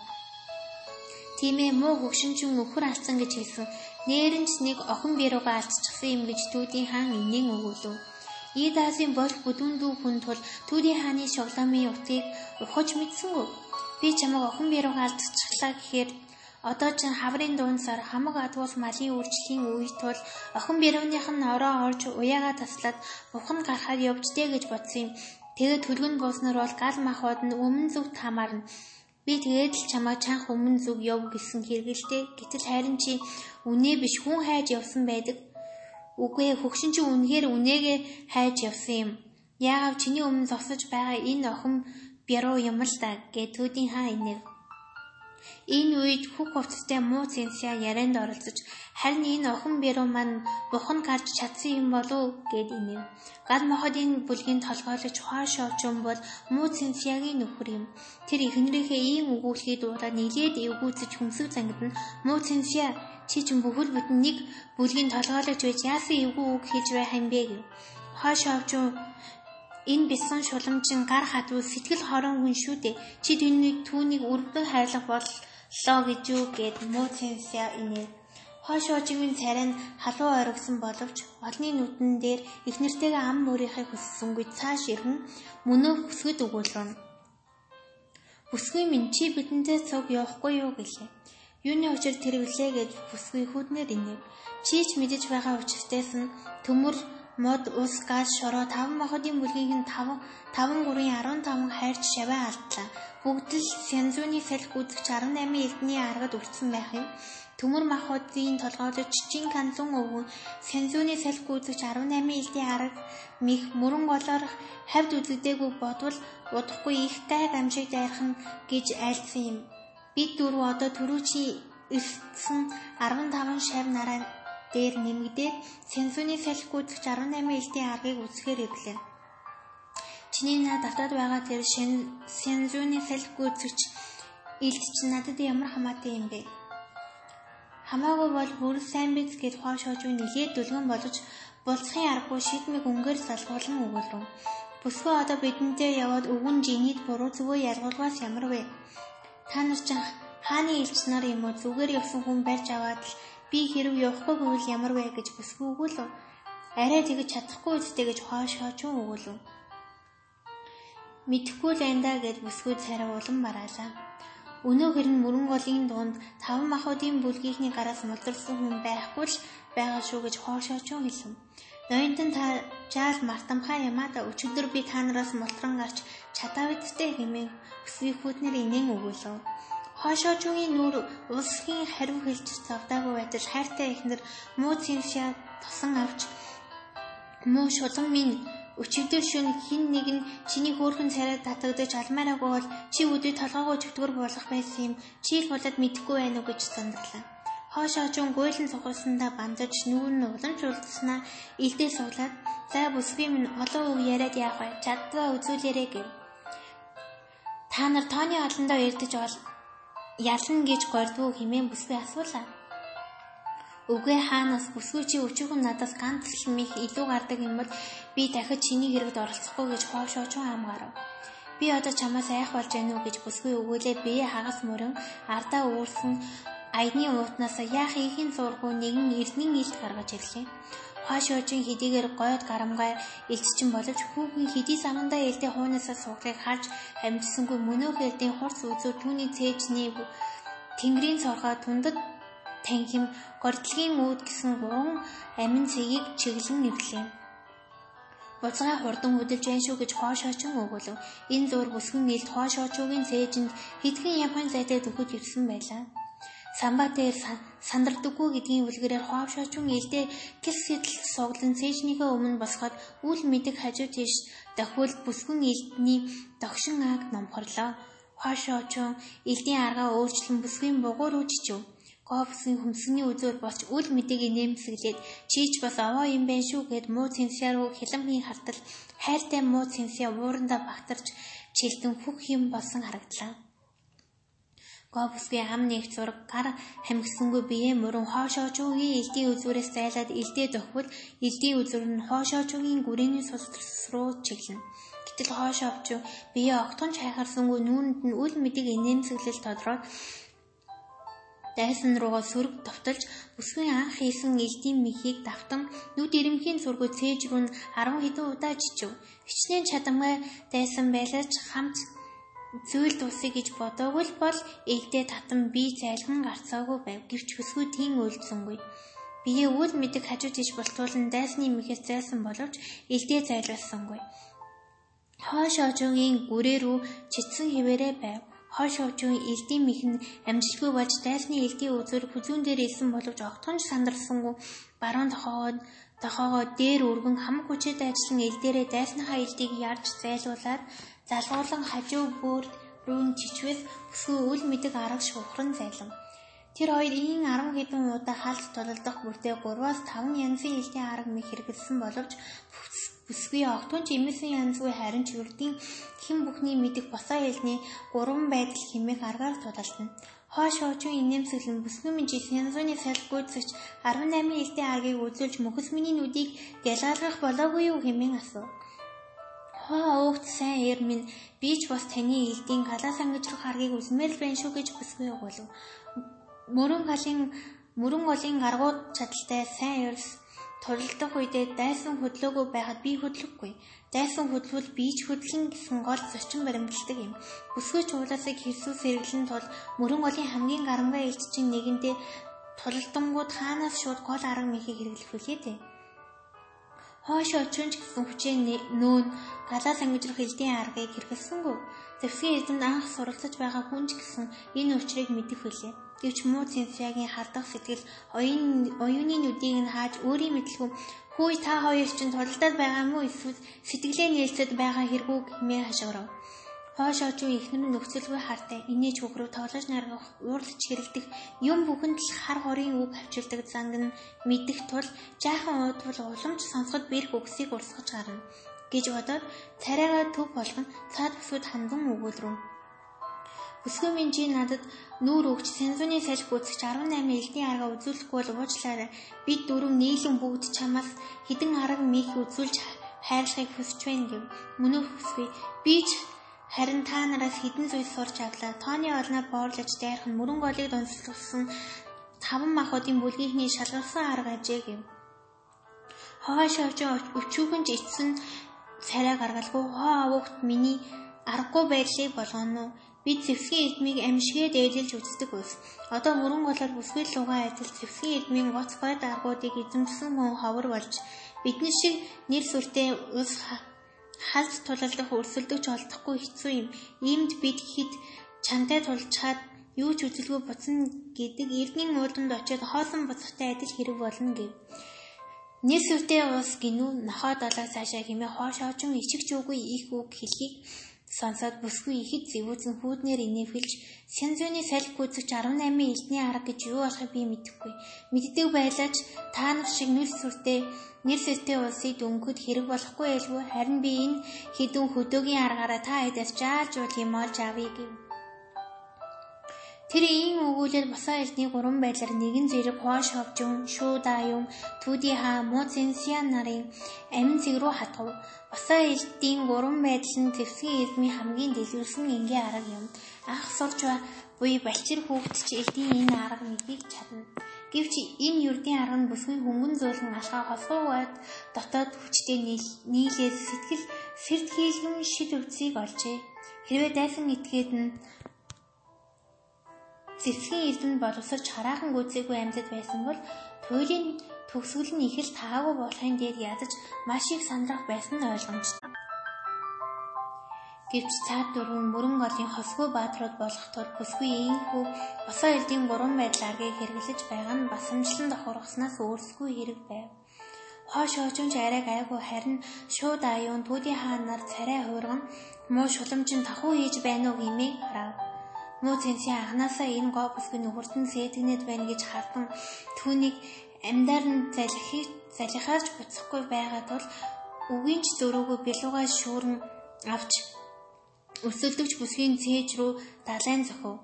A: Тийм ээ муу хөгшинчин өхөр алдсан гэж хэлсэн. Нээрэнч нэг охин бирууга алдчихсан юм гэж Түүдийн хаан инээн өгүүлв. Идасын болох бүдүүн дүү хүн тул Түүрийн хааны шугламын утгыг ухаж мэдсэнгүү. Би чамайг охин бирууг алдчихлаа гэхээр одоо ч хаврын дуунсаар хамаг адуул малын үржлийн үе тул охин бирууных нь ороо орж уяагаа таслаад бухан гарахаар явжтэй гэж бодсон юм. Тэгээд төлгөн бууснаар бол гал махбод нь өмнө зүгт хамаарна. Би тэгээд л чамаа чанх өмнө зүг яв гэсэн хэрэгэлтэй. Гэтэл харин чи үнэ биш хүн хайж явсан байдаг. Үгүй ээ хөгшин чи үнэхээр үнээгээ хайж явсан юм. Яагаад чиний өмнө зогсож байгаа энэ охин бяруу юм л да гэ төдийн хаа инэв. Энэ үед хүүх хувцастай муу цэнся ярианд оролцож харин энэ охин бэрүү маань бухан гарч чадсан юм болов гэд инэв. Гал моходын бүлгийн толгойлож хойш овчун бол муу цэнсягийн нөхөр юм. Тэр эхнэрийнхээ ийм өгүүлхийг дуулаад нилээд эвгүүцэж хүмсэг зангидна. Муу цэнся чи ч бүхэл бүтэн нэг бүлгийн толгойлогч байж яасан эвгүй үг хийж байх юм бэ гэв. Хойш овчун Энэ бясан шуламжин гар хадвал сэтгэл хорон хүн шүү дээ. Чи түүнийг түүнийг өргөн хайрлах боллоо гэж юу гэд мууцинсаа инээ. Хойшоожгийн царай нь халуун оргисон боловч олны нүдэн дээр их нэртэйгээ ам мөрийнхээ хүссэнгүй цааш ирхэн мөнөө бүсгэд өгүүлрэн. Бүсгүй минь чи бидэнтэй цуг явахгүй юу гэлээ. Юуны учир тэр вүлээ гэж бүсгүй хүүднэр инэв. Чи ч мэдэж байгаа учиртайс нь төмөр мод ус газ шороо таван махадын бүлгийг нь 5 5 3 15 хайрч шаваа алдлаа. Бүгд л Сянзууны салхи үзэгч 18 элдний аргад үлдсэн байх юм. Төмөр махуудын толгойлож Чин Канзун өвгөн Сянзууны салхи үзэгч 18 элдийн арга мих мөрөн голоор хавьд үзэгдээгүй бодвол удахгүй их гайг амжиг дайрах нь гэж айлдсан юм. Бид дөрөв одоо төрүүчийн эртсэн 15 шав нараа дээр нэмэгдээд Сенсуны салхи гүйцэгч 18 элтийн аргыг үзэхээр ирлээ. Чиний над давтаад байгаа тэр Сенсуны салхи гүйцэгч илт чинь надад ямар хамаатай юм бэ? Хамаагүй бол бүр сайн биз гэж хоошоож нэлээд дүлгэн болж булцхийн аргагүй шийдмэг өнгөөр салгуулan өгүүлв. Бүсгүй одоо бидэнтэй яваад өвгөн жинийд буруу зүгөө ялгуулгаас ямар вэ? Та нар ч Хааны элч нар юм уу зүгээр явсан хүн барьж аваад л би хэрв явахгүй гэвэл ямар вэ гэж бүсгүй өгвөл арай тэгж чадахгүй үстэй гэж хоошооч өгвөл Мэдхгүй л андаа гэж бүсгүй царай улам бараалаа. Өнөөхөр нь мөрөн голын дунд таван махуудын бүлгийнхний гараас мулдарсан хүн байхгүй л байгаа шүү гэж хоошооч хэлв. Ноёнтон та жаал мартамхаа ямаада өчигдөр би та нараас мултран гарч чадавдтэй хэмээн өсвий хүүтнэр инээн өгүүлв. Хоошоочгийн нүур улсхийн хариу хэлж завдаагүй байтал хайртай ихнэр муу цэвшээ тосон авч муу шулан минь Өчигдөр шөнө хин нэг нь чиний хөөрхөн царайд татагдаж алмаараагүй бол чи өдөө толгоогоо чөтгөр болох байсан юм. Чи л болоод мэдэхгүй байх уу гэж сандлаа. Хоошоочон гуйлан сухалсандаа бандаж нүүр нь уламж улдснаа илдээ суглаад за бүсгүй минь олон үг яриад яах вэ? Чадваа үзүүлээрэй гэв. Та нар тооны олондоо ирдэж бол ялна гэж гордвоо хэмээн бүсгүй асуулаа. Үгүй хаанаас бүсгүй чи өчигөн надаас ганц хэмих илүү гардаг юм бол би дахид чиний хэрэгд оролцохгүй гэж хоошоочон хамгаарав. Би одоо чамаас айх болж гэнэ үү гэж бүсгүй өгөөлээ бие хагас мөрөн ардаа уурсан Айдны уутнаас яах ихийн зургуу нэгэн эрдний илт гаргаж ирлээ. Хаашоожин хэдийгээр гойд гарамгай элччин боловч хүүхэн хэдий самандаа элдээ хуунасаа суугыг харж амжсангүй мөнөөх элдийн хурц үзүү түүний цээжний тэнгэрийн цоргоо тундад танхим гордлогийн үүд гэсэн гурван амин цэгийг чиглэн нэрлээ. Буцаа хурдан хөдөлж байна шүү гэж хоошоочин өгүүлв. Энэ зур бүсгэн нэлт хоошоочуугийн цээжинд хэдхэн ямхан зайтай дөхөж ирсэн байлаа самбаа дээр сандардаггүй гэдгийн үлгэрээр хоовшоочун илдээ гис сэтэл суглан цээжнийхээ өмнө босгоод үл мэдэг хажуу тийш дохиул бүсгүн илдний догшин ааг номхорлоо. Хоошоочун илдийн аргаа өөрчлөн бүсгийн бугуур үжичв. Говсын хөмсгний үзүүр болж үл мэдэг нэмсэглээд чийч бас овоо юм байна шүү гэд муу цэнсээ рүү хилэмгийн хартал хайртай муу цэнсээ уурандаа багтарч чилтэн хөх юм болсон харагдлаа. Говский ам нэг зураг гар хамгсангүй бие мөрөн хоошоочуугийн элдийн үзүүрээс зайлаад элдээ дохвол элдийн үзүүр нь хоошоочуугийн гүрээний султрас руу чиглэнэ. Гэтэл хоошоовчуу бие огтхон чайхарсангүй нүүрэнд нь үл мэдэг инээмсэглэл тодроод дайсан руугаа сөрөг товтолж бүсгүй анх хийсэн элдийн мэхийг давтан нүд ирэмхийн зургуу цээж рүү 10 хэдэн удаа чичв. Хичнээн чадамгай дайсан байлаач хамт зүйл дуусъя гэж бодоогүй л бол ээлдээ татан би зайлхан гарцаагүй байв. Гэвч хөсгүй тийм үйлдсэнгүй. Биеэ үл мэдэг хажуу тийш болтуулан дайсны мэхээс зайлсан боловч ээлдээ зайлуулсангүй. Хоош ожогийн гүрээ рүү чицсэн хിവэрэ байв. Хоош ожогийн элдийн мэх нь амжилтгүй болж дайсны элдийн үзүүр хүзүүн дээр илсэн боловч огтхон сандарсангүй. Баруун тохоогоод тохоогоо дээр өргөн хам хүчтэй ажиллан элдээрээ дайсныхаа элдийг ярж зайлуулад залгуулан хажуу бүр рүү чичвэс бүсгүй үл мэдэг арга шуухран зайлав. Тэр хоёр ийн 10 хэдэн удаа хаалт тулалдах бүртээ 3-аас 5 янзын элдийн арга мэд хэрэгэлсэн боловч бүсгүй огтун ч эмээсэн янзгүй харин ч үрдийн хэн бүхний мэдих босоо хэлний 3 байдал хэмээх аргаар тулалдана. Хоош хоочин инээмсэглэн бүсгүй минь янзууны салх гүйцэгч 18 элдийн аргийг үзүүлж мөхөс миний нүдийг гялгаалгах болоогүй юу хэмээн асуув. Хоо өвд сайн эр минь би ч бас таны элдийн галаас ангижрах харгийг үзмээр л байна шүү гэж бүсгүй өгвөл. Мөрөн галын мөрөн голын гаргууд чадaltaй сайн ерс туралдах үедээ дайсан хөдлөөгүй байхад би хөдлөхгүй. Дайсан хөдлөвөл би ч хөдлөн гэсэн гол зочин баримталдаг юм. Бүсгүй чуулаасыг хэрсүү сэргэлэн тул мөрөн голын хамгийн гарамгай элч чинь нэгэндээ тулалдангууд хаанаас шууд гол арга мэхийг хэрэглэх вүлээ дээ. Хоош очинч гэсэн хүчээр нүүн галаас ангижрах элдийн аргыг хэрэгэлсэнгүй. Зэвсгийн эзэнд анх суралцаж байгаа хүнч гэсэн энэ учрыг мэдэх хүлээ. Гэвч муу цэнсягийн хардах сэтгэл оюуны нүдийг нь хааж өөрийн мэдлгүй хөөе та хоёр чинь тулалдаад байгаа мó эсвэл сэтгэлээ нээлцэд байгаа хэрэггүй хэмээн хашгирав. Хоош очуу ихнэр нөхцөлгүй хартай инээж хөг рүү тоглож наргах уурлаж хэрэлдэх юм бүхэнд л хар хорийн үг авчирдаг занг нь мэдэх тул жаахан уудвал уламж сонсоход бэрх үгсийг урсгаж гарна гэж бодоод царайгаа төв болгон цаад бүсүүд хандан өгүүлрв. Бүсгүй минь чи надад нүүр өгч сензуны салхи гүцэж 18 элдийн арга үзүүлэхгүй бол уучлаарай. Бид дөрөв нийлэн бүгд чамаас хідэн арга мих үзүүлж хайрлахыг хүсэж байна гэв. Мөнөө хүсвэ. Би ч Харин та нараас хідэн зүйл сурч авлаа. Тооны олноор боорлож дайрах нь мөрөн голыг донслуулсан таван махуудын бүлгийнхний шалгарсан арга ажээ гэв. Хоо шавж өчүүхэн ч эцсэн царай гаргалгүй хоо авогт миний аргагүй байдлыг болгоно уу? Би зэвсгийн эдмийг амшигээ дээлжилж үздэг ус. Одоо мөрөн голоор бүсгүй лугаа адил зэвсгийн эдмийн гоц гой даргуудыг эзэмсэн хүн ховор болж бидний шиг нэр сүртэй ус халт тулалдах өрсөлдөгч олдохгүй хэцүү юм. Иймд бид хэд чантай тулчаад юу ч үзэлгүй буцна гэдэг эрдний ууланд очиод хоолон буцахтай адил хэрэг болно гэв. Нэр сүртэй ус гинүү нохоо долоо цаашаа хэмээ хоош очин ичигч үгүй их үг хэлхийг сонсоод бүсгүй ихэд зэвүүцэн хүүднэр инээвхэлж Сянзүний салхи гүцэгч 18 элдний арга гэж юу болохыг би мэдэхгүй. Мэддэг байлаач та нар шиг нүл сүртэй нэр сэстэй улсыг дөнгөд хэрэг болохгүй байлгүй харин би энэ хідэн хөдөөгийн аргаараа та хэдээс жаалж уул юм олж авъя гэв. Тэр ийм өгүүлэл босоо элдний гурван байдлаар нэгэн зэрэг хоош ховжун, шүү дааюн, түүди хаа, муу цэнсиан нарын амин цэг рүү хатгав. Босоо элдийн гурван байдал нь твсгийн эзмийн хамгийн дэлгэрсэн энгийн арга юм. Анх сурч буй балчир хүүхэд ч элдийн энэ арга мэдгийг чадна. Гэвч энэ юрдийн арга нь бүсгүй хөнгөн зөөлөн ашгаа хосгоогоод дотоод хүчтэй нийлээд сэтгэл сэрд хийлгэн шид өвцгийг олжээ. Хэрвээ дайсан этгээд нь Зэвсгийн эрдэнэ боловсрч хараахан гүйцээгүй амьдад байсан бол туйлын төгсгөл нь их л таагүй болохын дээр ядаж маш их сандрах байсан нь ойлгомжтой. Гэвч цаад дөрвөн мөрөн голын хосгүй баатрууд болох тул бүсгүй ийхүү босоо элдийн гурван байдал аргийг хэрэглэж байгаа нь басамжлан давхаргаснаас өөрсгүй хэрэг байв. Хоош хоочонч арай гайгүй харин шууд аюун түүдийн хаанаар царай хуурган муу шуламжин тахуу хийж байна уу гэмээ харав. Муу цэнсийн анханасаа энэ гоо бүсгүй нүхэртэн сэтгнэд байна гэж хардан түүнийг амьдаар нь залхих залхихаарч буцахгүй байгаа тул үгийн ч зөрөөгөө бэлугаа шүүрэн авч өсөлдөгч бүсгийн цээж рүү далайн зохив.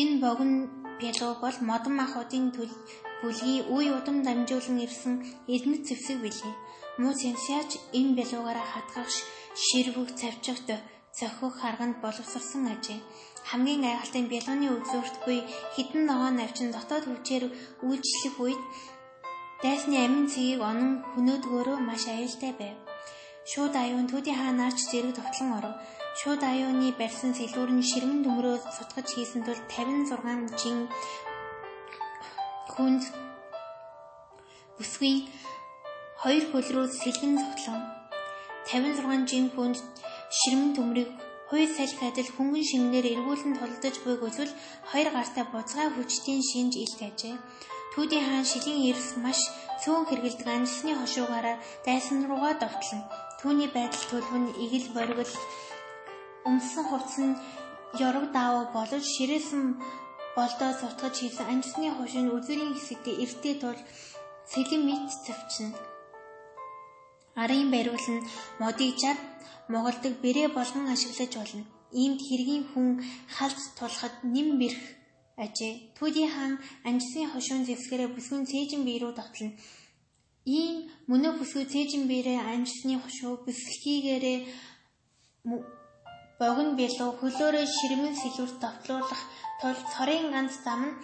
A: Энэ богино бялуу бол модон махуудын төл бүлгийн үе удам дамжуулан ирсэн эдмэд зэвсэг билээ. Муу цэнсяач энэ бялуугаараа хатгах ширвэг цавчигт зохих харганд боловсрсан ажээ. Хамгийн гайхалтай нь бялууны үзүүрт буй хідэн ногоон навчин дотоод хүчээр үйлчлэх үед дайсны амин цэгийг онон хөнөөдгөөрөө маш аюултай байв. Шууд аюун төдий хаанаарч зэрэг тогтлон оров. Шууд аюуны барьсан сэлүүр нь ширмэн төмрөө сутгаж хийсэн тул 56 жин хүнд бүсгийн хоёр хөл рүү сэлгэн цуглан 56 жин хүнд ширмэн төмрийг Хуй салхи адил хөнгөн шимнээр эргүүлэн тулдаж буйг үзвэл хоёр гартаа буцгаа хүчтийн шинж илт ажээ. Түүдийн хаан шилийн эрс маш цөөн хэргэлдэг анжсны хошуугаараа дайсан руугаа довтлон. Түүний байдал төлөв нь игэл боргил өмсөн хувцс нь ёрог даав болож ширээсэн болдоо цутгаж хийсэн анжсны хошин үзүүрийн хэсэгтээ эртээ тул сэлэн мэт цавчна. Арын бариул нь модыг чад Монголдог бэрээ болгон ашиглаж болно. Иймд хэргийн хүн халт тулахад нэм бэрх ажээ. Түүдийн хаан анжисын хошуун зэвсгэрээ бүсгүн цээжин бие рүү дотлно. Ийм мөнөө бүсгүй цээжин биерээ анжисны хошуу бүсгийгээрээ богино бэлуу хөлөөрөө ширмэн сэлүүрт давтлуулах тул цорын ганц зам нь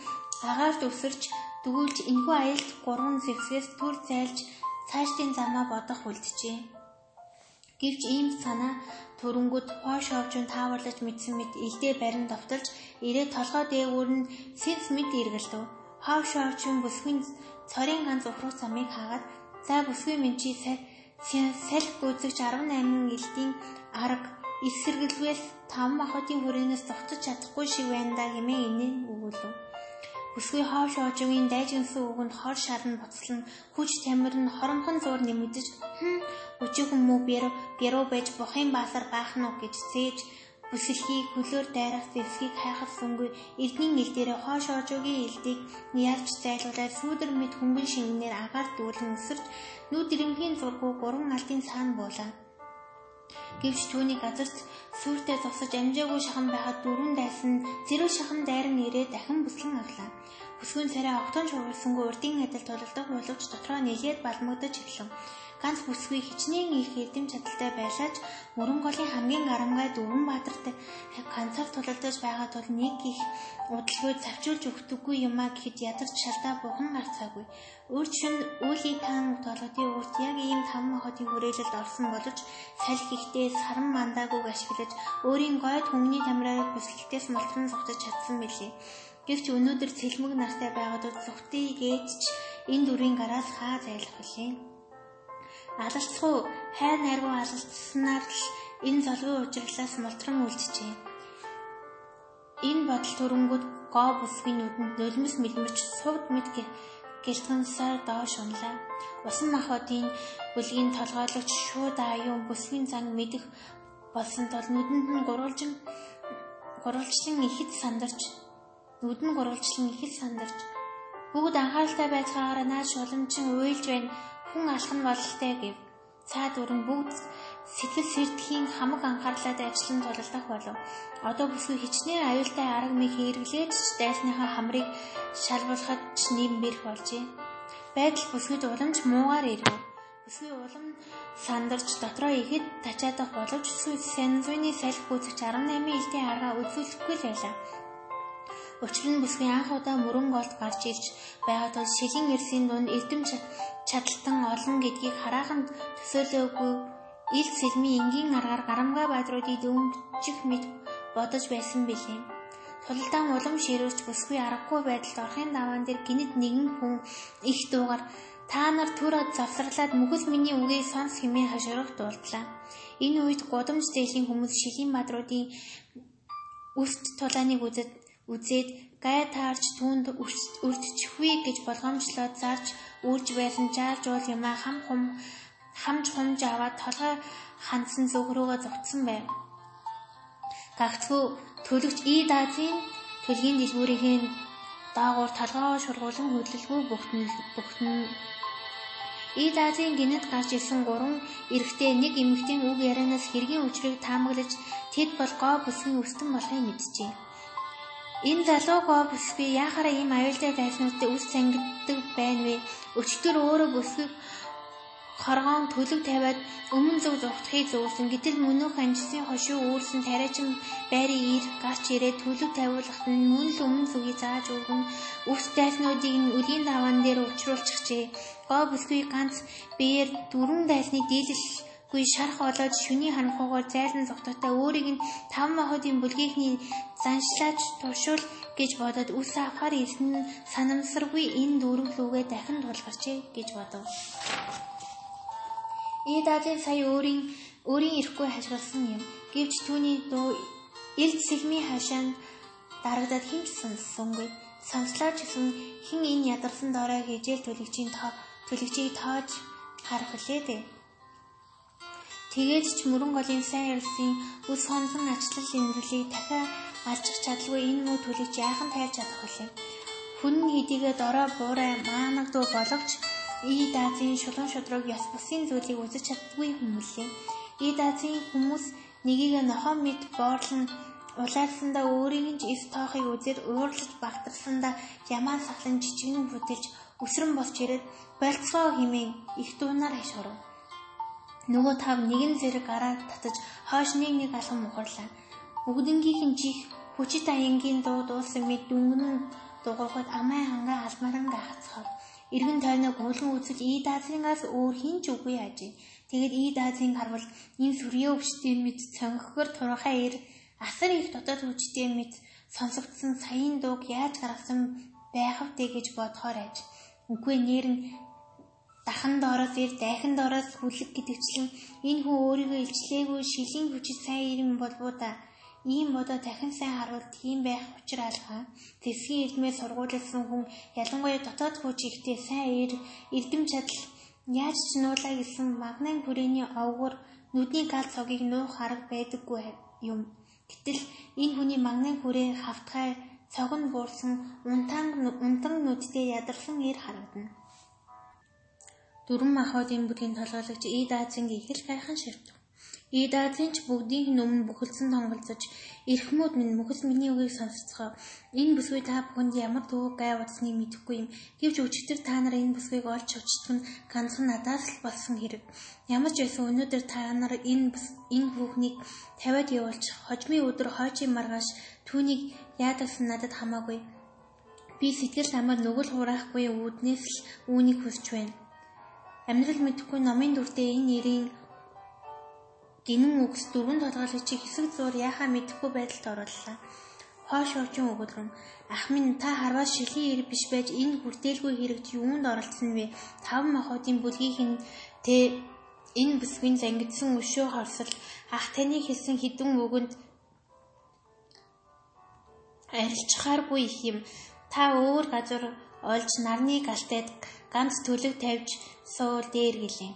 A: агаарт өсөрч дгүүлж энэхүү аялт гурван зэвсгээс түр зайлж цаашдын замаа бодох үлджээ. Гэвч ийм санаа төрөнгөд Пош овчун тааварлаж мэдсэн мэт илдээ барин давталж ирээд толгой дээгүүр нь сэнс мэд эргэлдэв. Хавш овчун бүсгийн цорын ганц ухрах замыг хаагаад за бүсгийн минь чи салхи гүйцэгч 18 элдийн арга эсэргэлвэл таван махуудын хүрээнээс зогтож чадахгүй шиг байна да хэмээн инээ өгүүлв. Бүсгүй хоо шоожгийн дайжинсан үгэнд хор шарн буцлан хүч тамир нь хоромхон зуур нэмэгдэж хм өчигөн мүү бэрөө байж бухын баасар баах нь гэж цээж бүсэлхийг хөлөөр дайрах зэвсгийг хайхад сүнгүй эрдний ил дээр хоо шоожгийн илдийг ялж зайлуулаад сүүдэр мэд хөнгөн шингэнээр агаар дүүлэн өсөрч нүүд ирэмхийн зургуу гурван алдын цаана буулаа. Гэвч түүний газарт сүртэй зогсож амжаагүй шахан байхад дөрвөн дайсан зэрэг шахан дайран ирээ дахин бүслэн аглаа. Бүсгүйн царай огтон шуурсангүй урдын адил тулалдах боловч дотроо нэлээд балмагдаж эхлэв. Ганц бүсгүй хичнээн их эрдэм чадaltaй байлаач мөрөн голын хамгийн гарамгай дөрвөн баатартай ганцаар тулалдаж байгаа тул нэг их удалгүй завчуулж өгдөггүй юмаа гэхэд ядарч шалдаа бухан гарцаагүй. Өөр чинь үүлий таан толгодын үрт яг ийм там махотын хүрээлэлд орсон боловч салхи ихтэй саран мандаагүй ашиглаж өөрийн гойд хүмүүний тамираар бүсгэлтээс мултран зогтож чадсан билээ. Гэвч өнөөдөр цэлмэг нартай байгаад зүгтийг ээжч энэ дүрийн гараас хаа зайлах вүлээ. Алалцах уу хайр найргуу алалцсанаар л энэ золгүй ужирлаас мултран үлджээ. Энэ бодол төрөнгөд гоо бүсгийн нүдэнд нулимс мэлмэрч сувд мэд гэлтгэнсээр доош унлаа. Усан махбодын бүлгийн толгойлогч шууд аюун бүсгийн зан мэдэх болсон тул нүдэнд нь гурвалжин гурвалжлан ихэд сандарч нүд нь гурвалжлан ихэд сандарч бүгд анхааралтай байцгаагаар наад шуламжин уйлж байна хүн алах нь бололтой гэв. Цаад өрн бүгд сэтгэл сэрдэхийн хамаг анхаарлаад ажиллан тулалдах болов. Одоо бүсгүй хичнээн аюултай арга мэг хэрэглээж дайсныхаа хамрыг шалбуулахад ч нэмбэрх болжээ. Байдал бүсгүйд уламж муугаар ирв. Бүсгүй улам сандарч дотроо ихэд тачаадах боловч Сэнзуйны салхи гүйцэгч 18 элдийн аргаа үзүүлэхгүй л байлаа. Учир нь бүсгүй анх удаа мөрөн голд гарч ирж байгаа тул шилэн эрсийн дунд эрдэм чадалтан олон гэдгийг хараахан төсөөлөөгүй ил сэлмийн энгийн аргаар гарамгаа баадруудыг дөнгөжих мэт бодож байсан билээ. Тулалдаан улам ширүүрч бүсгүй аргагүй байдалд орохын даваан дээр гинэд нэгэн хүн их дуугаар та нар түр завсарлаад мөхөл миний үгийг сонс хэмээн хаширах дуулдлаа. Энэ үед гудамж зээлийн хүмүүс шилийн баадруудын үст тулааныг үзэж үзээд гай таарч түнд өртчихвээ гэж болгоомжлоод зарж үрж байсан жааж уул юмаа хам хум хамж хумж аваад толгой хандсан зүг рүүгээ зогтсон байв. Гагцгүй төлөгч И даазын төлгийн дэлгүүрийн даагуур толгоо шургуулan хөдөлгөө бүгтэн бүгтэн И даазын гинэд гарч ирсэн гурван эрэгтэй нэг эмэгтэй үг ярианаас хэргийн учрыг таамаглаж тэд бол гоо бүсгийн өстөн болохыг мэджээ. Энэ залуу гоо бүсгүй яхаараа ийм аюултай дайснуудтай үс цангиддаг байна вэ? Өчтөр өөрөө бүсгийг хоргоон төлөв тавиад өмнө зүг зогтхыг зөөсөн гэтэл мөнөх анжсын хошуу үүрсэн тариачин байрын ир гарч ирээд төлөв тавиулахад нь мөн л өмнө зүгийг зааж өгөн өвс дайснуудыг нь өлийн даваан дээр учруулчихжээ. Гоо бүсгүй ганц биеэр дөрвөн дайсныг дийлэлгүй шарах болоод шүний ханхуугаар зайлан зогтотой өөрийг нь тав махуудын бүлгийнхний заншлаач туршуул гэж бодоод үс авахар ирсэн санамсаргүй энэ дөрөв лүгээ дахин тулгарчээ гэж бодов. Идадын сая өөрийн өөрийн ирэхгүй хашгирсан юм. Гэвч түүний дуу элд сэлмийн хашаанд дарагдаад хинч сонссонгүй. Сонслоо ч гэсэн хин энэ ядарсан доорой хижээл төлөгчийн тоо төлөгчийг тоож харах үлээ дээ. Тэгээд ч мөрөн голын сайн явсан үс хонсон ачлал имэрлийг дахиад алчих чадалгүй энэ муу төлөгч яахан тайлж чадах вүлээ. Хүн хэдийгээ дорой буурай маанагдуу боловч И даазын шулуун шудраг яс бусын зүйлийг үзэж чаддгүй хүмүүлээ. И даазын хүмүүс нэгийг нохоо мэд боорлон улаалсандаа өөрийн нь эс тоохыг үзээд уурлаж багтарсандаа ямаа сахлан жижигэн бүтэлж өсрөн болж ирээд болцгоо химээ их дуунаар хашгирав. Нөгөө тав нэгэн зэрэг гараар татаж хойш нэг нэг алхам ухарлаа. Бүгднгийнх нь чих хүчит аянгийн дуу дуусан мэд дүнгэн дугуйхад амай хангаа алмаран гахацхав. Иргэн тойноо гүйлгэн үзэж И даазынгаас өөр хин ч үгүй ажээ. Тэгэд И даазын харвал энэ сүрьё өвчтэй мэд цонхгор турхаа ир асар их дотоод хүчтэй мэд сонсогдсон саяын дууг яаж гаргасан байх вэ гэж бодохоор аж. Үгүй нэр нь дахан доороос ир дайхан доороос хүлэг гэдэгчлэн энэ хүн өөрийгөө илчлээгүй шилийн хүчит сайн ирэн болбоо да. Ийм бодоо дахин сайн харуул тийм байх учир алгаа. Тэсгийн эрдмээр сургуулилсан хүн ялангуяа дотоод хүч ихтэй сайн эр эрдэм чадал яаж ч нуулаа гэсэн магнан хүрээний овгор нүдний гал цогийг нуух арга байдаггүй юм. Гэтэл энэ хүний магнан хүрээ хавтгай цог нь буурсан унтанг унтан нүдтэй ядарсан эр харагдана. Дөрвөн махбодын бүлгийн толгойлагч Ид Азинг их л гайхан ширтв. Идазын ч бүгдийн өмнө бүхэлдсэн тонголцож эрхмүүд минь мөхс миний үгийг сонсцгоо. Энэ бүсгүй та бүхэнд ямар төвөг гай утсныг мэдэхгүй юм. Гэвч өчтөр та нар энэ бүсгүйг олж очтг нь ганцхан надаас л болсон хэрэг. Ямар ч байсан өнөөдөр та нар энэ энэ бүхнийг тавиад явуулж хожмын өдөр хойчийн маргааш түүнийг яадагсан надад хамаагүй. Би сэтгэл амар нүгэл хураахгүй үүднээс л үүнийг хүсч байна. Амьдрал мэдхгүй номын дүртэй энэ нэрийн гинэн үгс дөрвөн толгойлогч хэсэг зур яхаа мэдэхгүй байдалд орууллаа. Хоош очин өгөлрөн ах минь та харваа шилийн ир биш байж энэ хүртээлгүй хэрэгт юунд оролцсон вэ? Таван махуудын бүлгийн тэ энэ бүсгийн зангидсан өшөө хорсол ах таны хэлсэн хідэн үгэнд арилчхааргүй их юм. Та өөр газар олж нарны галтайд ганц төлөв тавьж суул дээр гэлээ.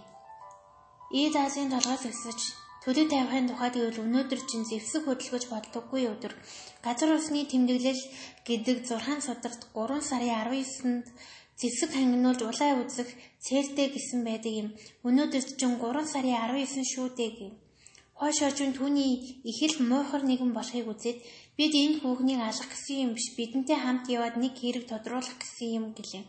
A: Ийд Азийн толгоос өсөж төлөв тавихын тухайд гэвэл өнөөдөр чинь зэвсэг хөдөлгөж болдоггүй өдөр. Газар усны тэмдэглэл гэдэг 6 сударт 3 сарын 19-нд зэвсэг хангинуулж улаа үзэх цээлтэй гэсэн байдаг юм. Өнөөдөр чинь 3 сарын 19 шүү дээ гэв. Хойш хожим түүний их л муухар нэгэн болохыг үзээд бид энэ хүүхнийг алах гэсэн юм биш бидэнтэй хамт яваад нэг хэрэг тодруулах гэсэн юм гэлээ.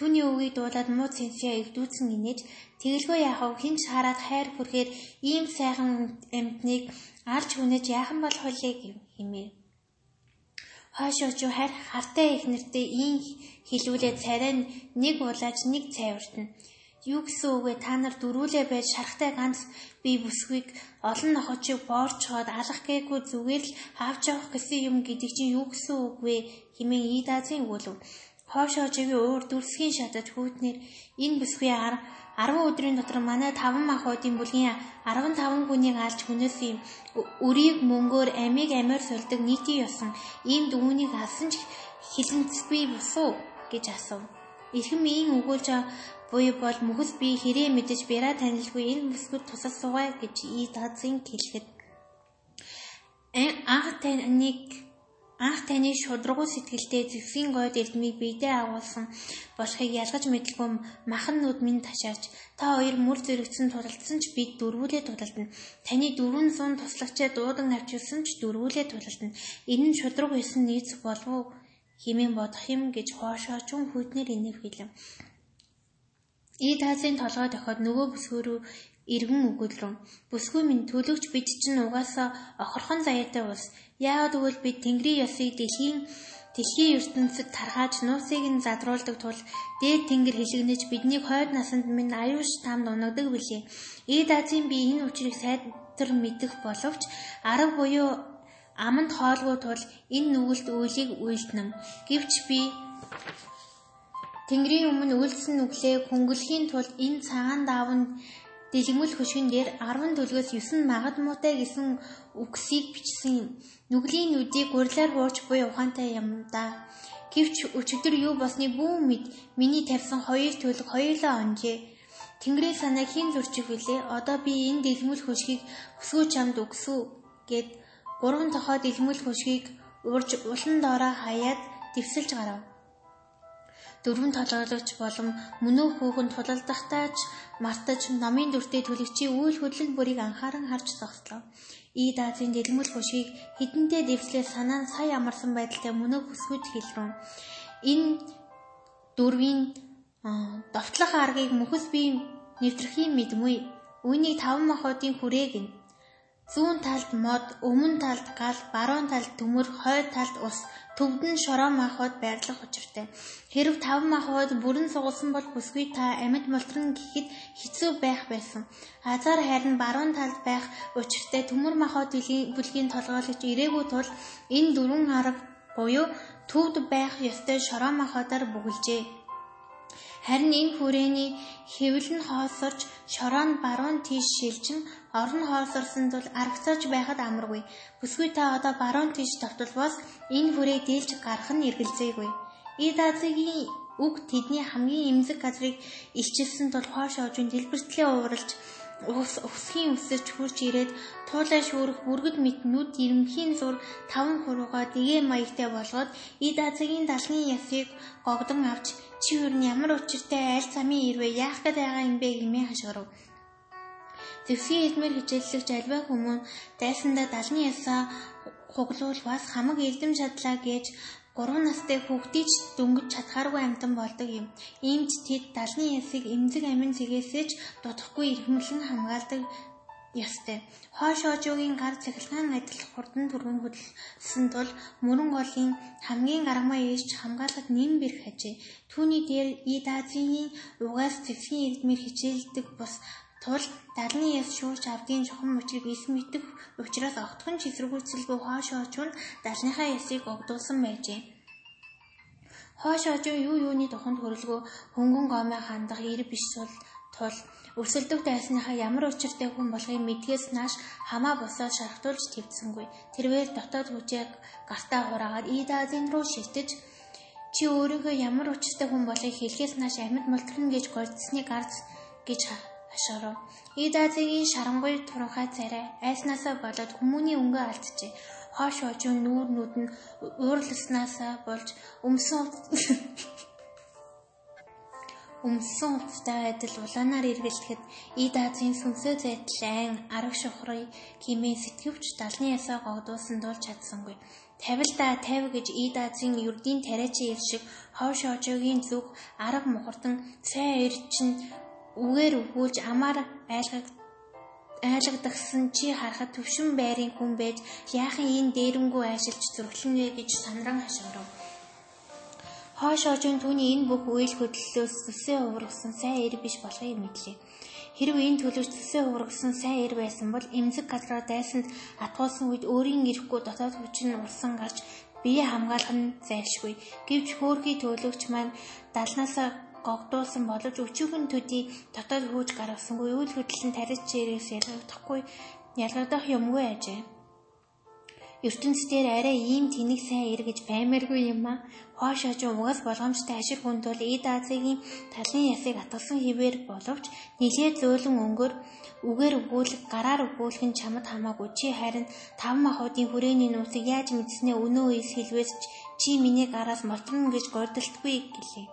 A: Түүний үгийг дуулаад муу цэнсээ өвдүүлсэн инээж тэгэлгүй яахав хинч хараад хайр хүрхээр ийм сайхан амьтныг алж хүнэж яахан болох вэ хэмээн. Хойш очуу хайр хартай их нэртэй ийн хилүүлээд царай нэг улааж нэг цайвартна. Юу гэсэн үг вэ? Та нар дөрүүлээ байж шарахтай ганц би бүсгүйг олон нохочийг боорчхоод алах гээгүй зүгээр л авч явах гэсэн юм гэдэг чинь юу гэсэн үг вэ? хэмээн Идазын өгүүлв. Хоош хожигийн уур дүрсгийн шатад хүүтнэр энэ бүсгүй 10 өдрийн дотор манай 5 махуудын бүлгийн 15 хүнийг алж хүнээс юм. Өрийг мөнгөөр амийг амиар сулдаг нийтийн ёсон ийм дүүнийг алсан ч хилэнцгүй босуу гэж асуув. Эрхэм ийм өгүүлж буй бол мөхс би хэрэг мэдэж бяра танилгүй энэ бүсгүйд тусал суугай гэж и дазын хэлэхэд. Анх таныг анх таны шудрагуу сэтгэлдээ зэвсгийн гойд эрдмийг биедээ агуулсан болохыг ялгаж мэдлгүй махан нүд минь ташаарч та хоёр мөр зэрэгцэн тулалдсан ч бид дөрвүүлээ тулалдана. Таны 400 туслагчаа дуудан авчилсан ч дөрвүүлээ тулалдана. Энэ нь шудраг байсан нийц болов уу хэмээн бодох юм гэж хоошоочун хүйтнэр инэв хэлэв. И таазын толгой дохиод нөгөө бүсгүй рүү иргэн өгүүлрэн. Бүсгүй минь төлөвч бид чинь угаасаа охорхон заяатай ус. Яагаад гэвэл бид Тэнгэрийн ёсыг дэлхийн дэлхийн ертөнцид тархааж нуусыг нь задруулдаг тул дээд тэнгэр хилэгнэж бидний хойд насанд минь аюуш тамд унагдаг билээ. Ийд Азийн би энэ учрыг сайдтар мэдэх боловч арга буюу аманд хоолгүй тул энэ нүгэлт үйлийг үйлдэнэ. Гэвч би Тэнгэрийн өмнө үйлдсэн нүглээ хөнгөлөхийн тулд энэ цагаан даавн дэлгэмэл хөшгөн дээр 10 төлгөөс 9 магад муутай гэсэн үгсийг бичсэн юм. Нүглийн нүдийг гурлаар хуурч буй ухаантай юм да. Гэвч өчигдөр юу болсны бүү мэд миний тавьсан хоёр төлөг хоёулаа онжээ. Тэнгэрийн санаа хин зурчих вүлээ. Одоо би энэ дэлгэмэл хөшгийг өсгөө чамд өгсөв гэд гурван тохоо дэлгэмэл хөшгийг урж улан доороо хаяад дэвсэлж гарав дөрвөн толгойлогч болон мөнөө хүүхэн тулалдахдаа ч мартаж номын дүртэй төлөгчийн үйл хөдлөл бүрийг анхааран харж зогслоо. И даазын дэлгэмэл хөшгийг хідэнтэй дэвслээ санаа нь сая амарсан байдалтай мөнөө хүсгүйд хэлрэн. Энэ дөрвийн довтлох аргыг мөхөс би нэвтрэхийн мэдмүй. Үүнийг таван махуудын хүрээг нь зүүн талд мод, өмнө талд гал, баруун талд төмөр, хойд талд ус, төвд нь шороо махбод байрлах учиртай. Хэрв таван махбод бүрэн сугалсан бол бүсгүй та амьд мултран гэхэд хэцүү байх байсан. Азар харин баруун талд байх учиртай төмөр махбод бүлгийн толгойлогч ирээгүй тул энэ дөрвөн арга буюу төвд байх ёстой шороо махбодоор бүгэлжээ. Харин энэ хүрээний хэвэл нь хоосорч шороо нь баруун тийш шилжин орон хоосорсон тул аргацаач байхад амаргүй. Бүсгүй та одоо баруун тийш тавталбаас энэ хүрээ дийлж гарах нь эргэлзээгүй. Идазигийн үг тэдний хамгийн эмзэг газрыг илчилсэн тул хоош оожин дэлбэртлээ ууралж ус усхийн өсөж хурж ирээд туулаа шүүрэх бүргэд мэтнүүд ирэмхийн зур таван хуруугаа дэгээ маягтай болгоод ид азгийн далны ясыг гогдон авч чи юу ямар учиртай айл замын ирвэ яах гээд байгаа юм бэ гэмээ хашгирав. Дэвсгийн эдмэр хичээллэгч альва хүмүүн дайсандаа далны ясаа хуглуул бас хамаг эрдэм шадлаа гэж 3 настай хүүхдийч дөнгөж чадхааргүй амтан болдог юм. Иймд тэд далны ясыг эмзэг амин цэгээсэж дутхгүй эрхэмлэн хамгаалдаг ёстой. Хойш хожуугийн гар цахилгаан адил хурдан түргэн хөдөлсөн тул мөрөн голын хамгийн гаргамаа ээж хамгаалахад нэм бэрх хажээ. Түүний дээр Ид Азийн угаас цэцгийн эрдмэр хичээлдэг бус тул далны яс шүүрч авдгийн чухам мөчрийг ис мэдэх учраас огтхон ч эсэргүүцэлгүй хоош очвол далныхаа ясыг огдуулсан байжээ. Хоош очоо юу юуны туханд хөрөлгөө хөнгөн гомоо хандах ир биш тул өрсөлдөх дайсныхаа ямар учиртай хүн болохыг мэдгээс нааш хамаа босоод шархтуулж твцсэнгүй. Тэрвэр дотоод хүчээ гартаа хураагаад Идазин руу шилтэж чи өөрийнхөө ямар учиртай хүн болохыг хэлхээс нааш амьд мултрна гэж гордсны гарц гэж хашаарав. Идазигийн шарангуй туранхай царай айснаасаа болоод хүмүүний өнгөө алджээ. Хоош хожуу нүүр нүд нь уурласнасаа болж өмсөн өмсөн хувцтай адил улаанаар эргэлдэхэд Ид Азийн сүнсөө зайдал айн арга шухрыг химээ сэтгвч далны ясаа гогдуулсан тул чадсангүй. Тавилда тавь гэж Ид Азийн ердийн тариачийн ир шиг хов шоожогийн зүг арга мухардан сайн ир чинь үгээр өгүүлж амаар айлгаг айлгадагсан чи харахад төвшин байрын хүн байж яахан энэ дээрэнгүү айшилж зөрглөн вэ гэж сандран хашгирав. Хойш хожим түүний энэ бүх үйл хөдлөлөөс төсөө уургасан сайн ир биш болохыг мэдлээ. Хэрв энэ төлөвч төсөө уургасан сайн ир байсан бол эмзэг газраа дайсанд атгуулсан үед өөрийн ирэхгүй дотоод хүч нь урсан гарч бие хамгаалах нь зайлшгүй. Гэвч хөөрхий төлөвч маань далнаасаа гогдуулсан боловч өчүүхэн төдий дотоод хөөж гаргасангүй үйл хөдлөл нь тарих чирээс ялгагдахгүй ялгагдах юмгүй ажээ. ертөнцийн арай ийм тэнэг сайн ир гэж баймааргүй юм а. Хоош хожим угаас болгоомжтой ашиг хүнд бол Эд Азигийн талын ясыг атгасан хിവэр боловч нилээ зөөлөн өнгөр үгээр өгүүлэх гараар өгүүлэх нь чамд хамаагүй чи харин тав махуудын хүрээний нуусыг яаж мэдснээ өнөө ийс хэлвээс чи миний гараас моторно гэж гордолтгүй гэлээ.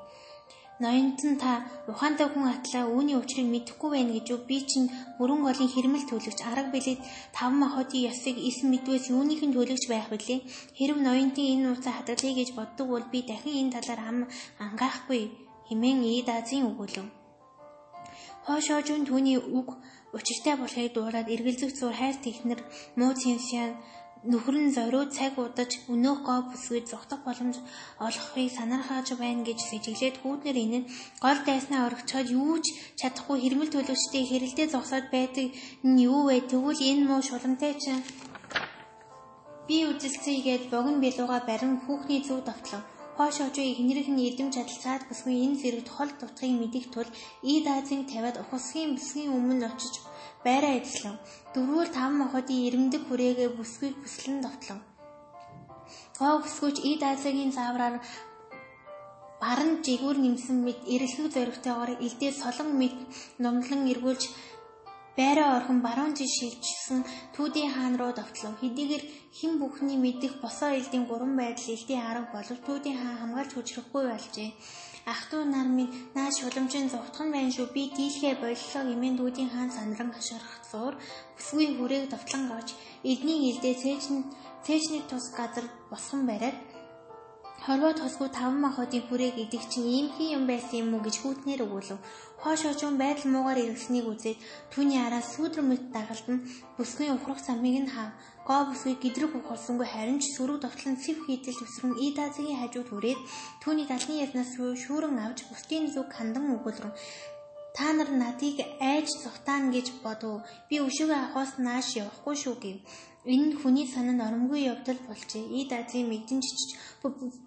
A: Ноёнтон та ухаантай хүн атлаа үүний учрыг мэдэхгүй байна гэж би чинь мөрөн голын хэрмэл төлөгч арга билет тав махуудын ясыг эс мэдвээс юуных нь төлөгч байх вүлээ хэрв ноёнтын энэ нууцаа хадгалъя гэж боддог бол би дахин энэ талаар ам ангаахгүй хэмээн ид азийн өгүүлв Хошоожун түүний үг учиртай болохыг дуурайад эргэлзэх зур хайр технэр муу цэнсян нөхөр нь зориуд цаг удаж өнөөх гоо бүсгүй зогтох боломж олохыг санаархаж байна гэж сэжиглээд хүүтнэр энэ нь гол дайснаа орогчоод юу ч чадахгүй хэрмэл төлөвчтэй хэрэлдээ зогсоод байдаг нь юу вэ? Тэгвэл энэ муу шуламтай чинь би үжилцгээгээд богино билууга барин хүүхний зүг давтлаа Хоош хожуу ихнэрийнх нь эдэм чадалцаад бүсгүй энэ зэрэг хол дутхыг мэдих тул Ид Азийн тавиад ухасхийн бүсгийн өмнө очиж байраа эзлэв. Дөрвөр тав мохотын ирэмдэг хүрээгээ бүсгүйг бүслэн довтлоо. Гоо бүсгүйч Ид Азигийн заавраар баран жигүүр нэмсэн мэд эрэлхэг зоригтойгоор элдээ солон мэд нумлан эргүүлж байраа орхон баруун жил шилжсэн Түүдийн хаан руу довтлоо. Хэдийгээр хэн бүхний мэдих босоо элдийн гурван байдал элдийн арга болов Түүдийн хаан хамгаалж хүчрэхгүй болжээ. Ах トゥ нар минь наа шуламжийн зовтхон байна шүү. Би дийлхээ боллоо гэмээн дүүдийн хаан сандран хашгирах зуур бүсгүй хүрээг довтлон гавж эдний илдээ цээжний цээжний тус газар босгон бариад Хорвоо тосгүй таван махуудын хүрээг идэх чинь ийм хий юм байсан юм уу гэж хүүтнэр өгүүлв. Хоош хожун байдал муугаар иргэснийг үзээд түүний араас сүүдэр мэт дагалдан бүсгүй ухрах самыг нь хав. Гоо бүсгүй гэдрэг ухалсангүй харин ч сөрөг довтлон сэв хийдэл өсрөн Идазгийн хажууд хүрээд түүний талны яснаас шүүрэн авч бусдын зүг хандан өгүүлрэн Та нар надыг айж зогтаана гэж бодов. Би өшөөгөө авахаас нааш явахгүй шүү гэв. Энэ нь хүний санаанд оромгүй явдал болжээ. Ид Азийн мэдэнч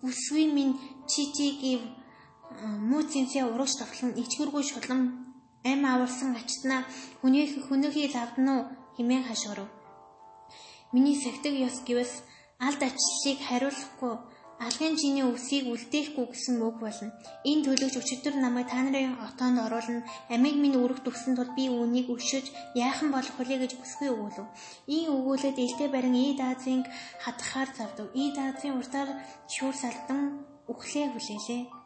A: бүсгүй минь чичигийн муу цэнсээ урагш тоглон ичгэргүй шулам ам аварсан ачтнаа хүний хүнийхий лавдан уу химэн хашгирав. Миний сахдаг ёс гэвээс алд ачлалыг хариулахгүй алгын чиний үсийг үлдээхгүй гэсэн үг болно. Энэ төлөвч өчигдөр намайг та нарын отоонд оруулна. Амийг минь өргөх төгсөн тул би үүнийг өшөж яахан болох вэ гэж бүсгүй өгүүлв. Ийм өгүүлээд элдэ барин Ид Азийн хатгахаар завдав. Ид Азийн уртаар шүүр салдан үхлээ хүлээлээ.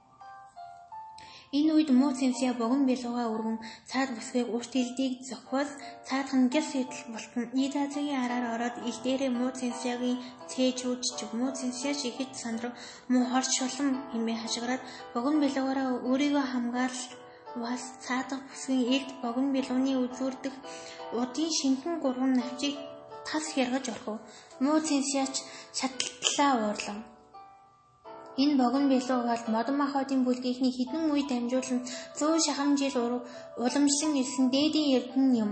A: Энэ үед муу цэнсия богон бэлугаа өргөн цаад бүсгийг урт илдийг зохиол цаадхан гяс идэл болтон идазгийн араар ороод ил дээрээ муу цэнсиягийн цээжүүд ч муу цэнсияч ихэд сандрав муу хорч шулам хэмээ хашгираад богон бэлугаараа өөрийгөө хамгаал бас цаадах бүсгийн илд богон бэлууны үзүүрдэх удын шинхэн гурван навчийг тас хэргэж орхив. Муу цэнсияч шатлалаа уурлав. Энэ богино бэлуугаад модон махбодын бүлгийнхний хідэн үе дамжуулан 100 шахам жил уламжлан ирсэн дээдийн эрдэн юм.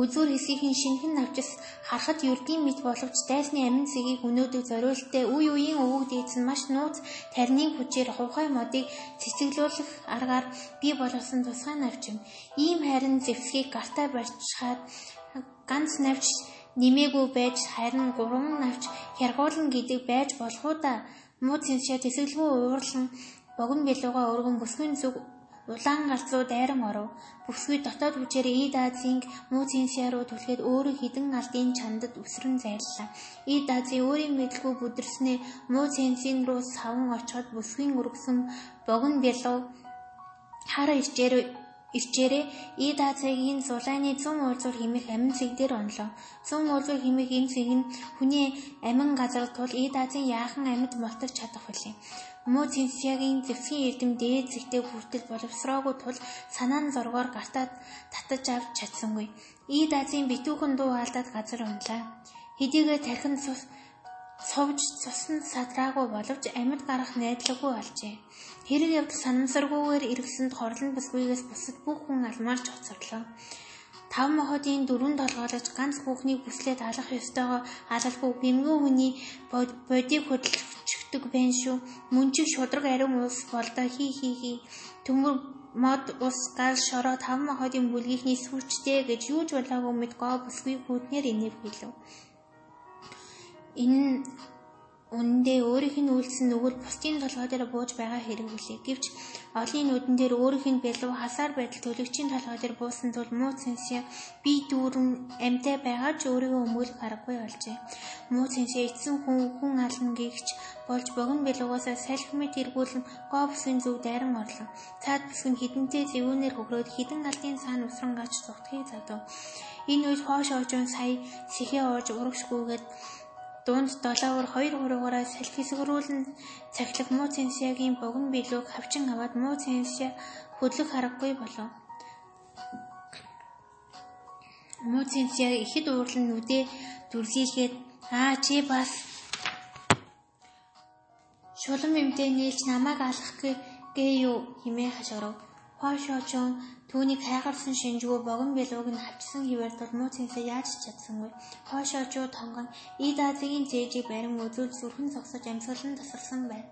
A: Үзүүр хэсгийн шинхэн навчис харахад ердийн мэт боловч дайсны амин цэгийг өнөөдөр зориулттай үе үеийн өвөг дээдс нь маш нууц тарны хүчээр хувхай модыг цэцэглүүлэх аргаар бий болгосон тусгай навчим. Ийм харин зэвсгийг гартаа барьчихад ганц навч нэмээгүй байж харин гурван навч хяргуулна гэдэг байж болох уу да Муу цэншээ тэсгэлгүй уурлан богино бэлууга өргөн бүсгийн зүг улаан галц руу дайран оров. Бүсгүй дотоод хүчээр Ид Азийн муу цэншээ руу түлхээд өөрөө хідэн алдын чандад өсрөн зайллаа. Ид Ази өөрийн мэдлгүй бүдэрснээ муу цэнсийн руу савн очоод бүсгийн өргөсөн богино бэлуу хараа ичээр Ирчээрээ Ид Азигийн зулааны 100 уулзуур химэх амин цэг дээр онлоо. 100 уулзуур химэх энэ цэг нь хүний амин газар тул Ид Азийн яахан амьд мултарч чадах билээ. Муу Цинсиагийн зэвсгийн эрдэм дээд зэгтээ хүртэл боловсроогүй тул санаа нь зургаар гартаад татаж авч чадсангүй. Ид Азийн битүүхэн дуу алдаад газар унлаа. Хэдийгээр тархин цус сувж цуснд садраагүй боловч амьд гарах найдлаггүй болжээ. Хэрэг явдал санамсаргүйгээр эргэсэнд хорлон бүсгүйгээс бусад бүх хүн алмаарч хоцорлоо. Тав мохотын дөрөв толгойлож ганц хүүхнийг бүслээд алах ёстойгоо алалгүй гэмгэн хүний бодийг хөдөлгчдөг байна шүү. Мөнчиг шудраг ариун ус болдоо хи хи хи. Төмөр мод ус гал шороо тав мохотын бүлгийнхний сүрчтэй гэж юу ч болоогүй мэд гоо бүсгүй хүүтнэр инэв хэлв. Энэ үнэндээ өөрийнх нь үйлдсэн нүгэл бусдын толгой дээр бууж байгаа хэрэг үлээ. Гэвч олонний нүдэн дээр өөрийнх нь бэлэв хасаар байдал төлөгчийн толгой дээр буусан тул муу цэнсээ би дүүрэн амьтай байгаа ч өөрийгөө өмгөөлөх аргагүй болжээ. Муу цэнсээ эцсэн хүн хүн ална гихч болж богино бэлугасаа салхимэд эргүүлэн гоо бүсгийн зүг дайран орлоо. Цаад бүсгэн хідэнтэй зэвүүнээр хөгрөөд хідэн галын цаана усран гаж зүгтгийг задав. Энэ үед хоош оожун сая сэхээ ууж урагшгүйгээд Дунд долоовор хоёр хуруугаараа салхи хэсгэрүүлэн цахилах муу цэнсягийн богино билүүг хавчин аваад муу цэнся хөдлөх аргагүй болов. Муу цэнся ихэд уурлан нүдээ дүрлийгээд аа чи бас шулам юмтэй нээлж намайг алах гээ юу химээ хашгирав. Хошоочон түүнийг хайгарсан шинжгүй богон бэлууг нь хавчсан хിവэр тул муу цэнсээ яаж чадсангүй. Хошоочоо тонгон Ид Азигийн зээжийг барин үзүүл зүрхэн зогсож амьсгалан тасарсан байна.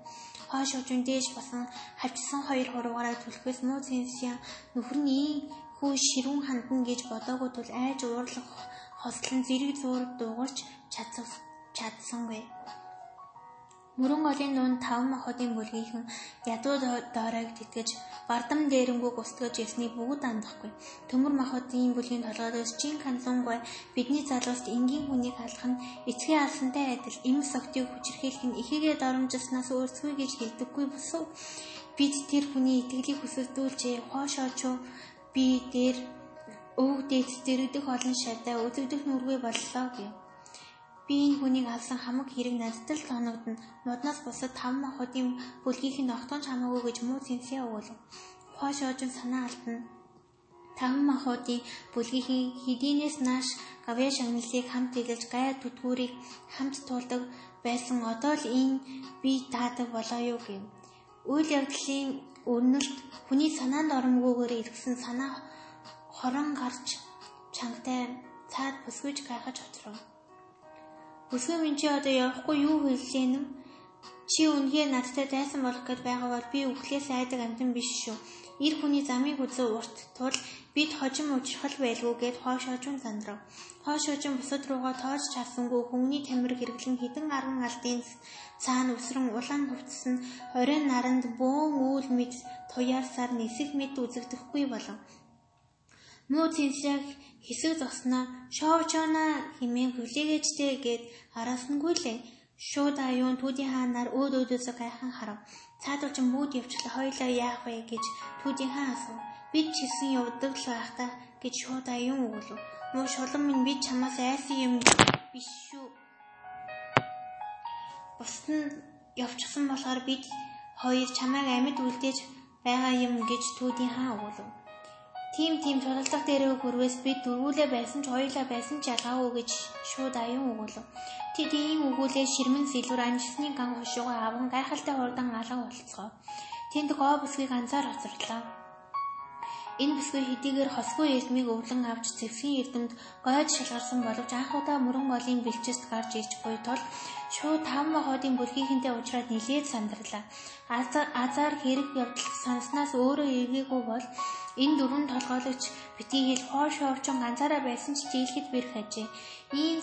A: Хошоочон дээш басан хавчсан хоёр хуруугаараа түлхвэс муу цэнсээ нөхөр нь хүү ширүүн хандан гэж бодоогүй тул айж уурлах хослон зэрэг зуур дуугарч чадсангүй. Мөрөн голын дунд таван махбодын бүлгийнхэн ядуу дооройг тэтгэж бардам дээрэнгүүг устгаж яснийг бүгд андахгүй. Төмөр махбодын бүлгийн толгойдоос чин ханзунгой бидний залууст энгийн хүнийг алах нь эцгийн алсантай адил эм согтыг хүчрхийлэх нь ихээгээ доромжснаас өөрсгүй гэж хэлдэггүй босов. Бид тэр хүний итгэлийг хүсэлдүүлжээ. Хоошоочоо би дээр өвөг дээд дэрэгдэх олон шатаа үзэгдэх нүргүй боллоо гэв. Би энэ хүнийг алсан хамаг хэрэг надад л санагдана. Модноос бусад тав махуудын бүлгийнх нь огтонч хамаагүй гэж муу цэнсээ өгөв. Хоош оожин санаа алдна. Тав махуудын бүлгийнхэн хэдийнээс нааш гавья шагналыг хамт тэгэлж гай түтгүүрийг хамт туулдаг байсан одоо л энэ би таадаг болоо юу гэв. Үйл явдлын өрнөлт хүний санаанд оромгүйгээр иргсэн санаа хорон гарч чангтай цаад бүсгүйж гайхаж хоцров. Бүсгүй минь чи одоо явахгүй юу хэллээ нэм? Чи үнгээ надтай дайсан болох гэж байгаа бол би өглөөс айдаг амтан биш шүү. Ир хүний замыг үзээ урт тул бид хожим ужирхал байлгүй гэд хоош хожим зандрав. Хоош хожим бусад руугаа тоож часангүй хүмүүний тамир хэрэглэн хідэн арган алдын цаана өсрөн улаан хувцсан хорийн наранд бөөн үүл мэд туяарсаар нисэх мэд үзэгдэхгүй болов. Муу цэнсэг хэсэг зосноо шоовчоона химэн хүлээгээчтэй гэд араасангүй лээ. Шууд аюун түүдийн хаан нар өөд өөдөөсөө гайхан харав. Цаадуучин бүгд явчлаа хоёлаа яах вэ гэж түүдийн хаан асуув. Бид чилсэн явдаг л байхдаа гэж шууд аюун өгүүлв. Муу шулан минь би чамаас айсан юм биш шүү. Бусд нь явчихсан болохоор бид хоёр чамайг амьд үлдээж байгаа юм гэж түүдийн хаан өгүүлв. Тим тим туралдах дээрээ хөрвөөс бид дөрвүүлээ байсан ч хоёлаа байсан ч ялгаагүй гэж шууд аюун өгүүлв. Тэд ийм өгүүлээ ширмэн сэлвэр амжсны ган хошуугаа аван гайхалтай хурдан алга болцгоо. Тэнд гоо бүсгийг анзаар хоцорлоо. Энэ бүсгүй хэдийгээр хосгүй эрдмийг өвлөн авч зэвсгийн эрдэмд гойд шалгарсан боловч анх удаа мөрөн голын бэлчэст гарч иж буй тул шууд таван хоодын бүрхийнхэнтэй уулзраад нилээд сандарлаа. Азар хэрэг явдал санснаас өөрөө эргээгүй бол энэ дөрвөн толгойлогч битгий хэл хоош орчин ганцаараа байсан ч дийлхэд бэрх ажээ. Ийм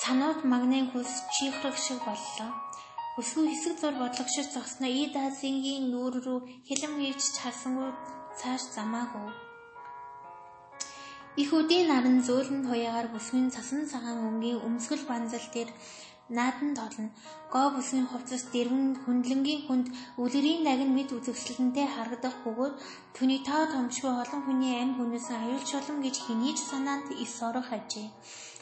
A: санууд магнын хүс чихрэг шиг боллоо. Өсвөө хэсэг зур бодлогошир зогсноо и даасынгийн нүүр рүү хилэм хийж чарсангууд цааш замаагүй. Их үдийн наран зөөлөн туяагаар бүсгийн цасан цагаан өнгийн өмсгөл банзал дээр наадан толно. Гоо бүсгийн хувцас дэрвэн хөндлөнгийн хүнд үлгэрийн нагн мэд үзэгсэлэнтэй харагдах бөгөөд түүний тоо томшгүй олон хүний амь хүнээс аюулч улам гэж хэний ч санаанд ис орох ажээ.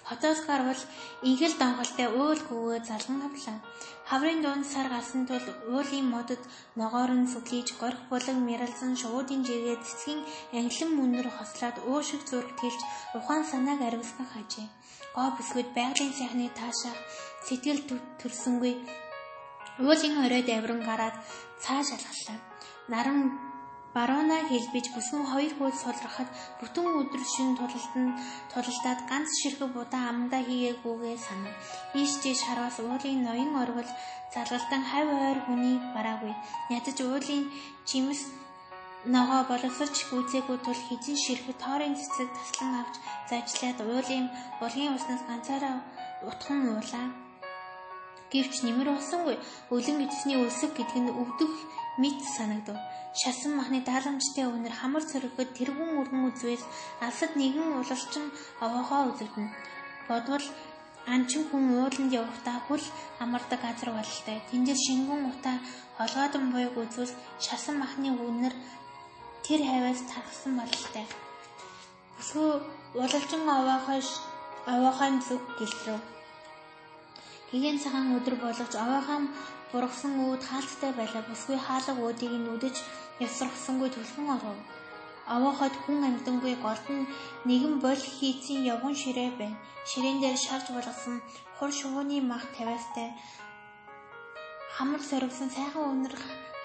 A: Хотоос гарвал инхэл донголтой уул гүгөө залган авлаа. Хаврын дунд сар галсан тул уулын модод ногоор нь сүглийж горх булан мэрэлсэн шуудын жигээ цэцгийн англин мөнөр хослоод уушиг зург тэлж ухаан санааг аривсгах хажээ. Гоо бүсгүйд байгалийн сайхны таашаах сэтгэл төрсөнгүй уулын оройд авиран гараад цааш алхаллаа. Наран Баруунаа хэлбэж бүсгүн хоёр хөл сулрахад бүтэн өдөр шин тулалданд тулалдаад ганц ширхэг будаа амандаа хийгээгүйгээ санав. Ийш тийш харвас уулын ноён оргил залгалтан хав ойр хүний бараагүй. Ядаж уулын жимс ногоо боловсрч гүйцээгүй тул хизэн ширхэг тоорын цэцэг таслан авч зажлаад уулын булгийн уснаас ганцаараа утхан уулаа. Гэвч нэмэр болсонгүй өлөн эцсний өлсөг гэдэг нь өвдөх мэд санагдав. Шасан махны даалгамжтай өнөр хамар цоргод тэргүүн өргөн үзвээс алсад нэгэн улалчин овоохоо үзэгдэнэ. Бодвол анчин хүн ууланд явахдаа хүл амардаг газар бололтой. Тэндээс шингэн утаа холгоодон буйг үзвэл шасан махны үнэр тэр хаваас тархсан бололтой. Бүсгүй улалчин овоохоо овоохын зүг гэлтрв. Гигэн цагаан өдөр болгож овоохоо бургасан үүд хаалттай байлаа. Бүсгүй хаалга үүдийг нь үдэж явсархсангүй түлхэн оров. Овоохот хүн амьдангүй голд нь нэгэн бол хийцэн явган ширээ байна. Ширээн дээр шарж болгосон хур шувууны мах тавиастай хамар соргисон сайхан өнөр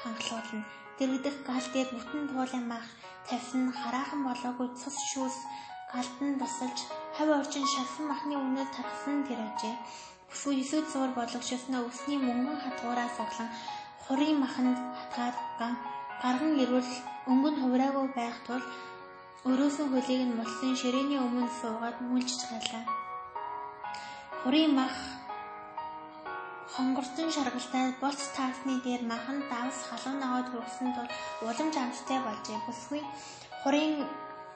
A: хангалуулна. Дэрэгдэх гал дээр бүтэн туулын мах тавьсан хараахан болоогүй цус шүүс галдан босолж хав орчин шалсан махны үнээр тархсан тэр ажээ. Бүсгүй эсүүд зур болгошсноо өсний мөнгөн хатгуураас оглон хурийн маханд хатгаад гарган ирвэл өнгө нь хувраагүй байх тул өрөөсөн хөлийг нь мулсан ширээний өмнө суугаад мүлжж гайлаа. Хурийн мах хонгорцон шаргалтад болц таасны дээр махан давс халуун ногоод хүрсэн тул уламж амттай болжээ. Бүсгүй хурийн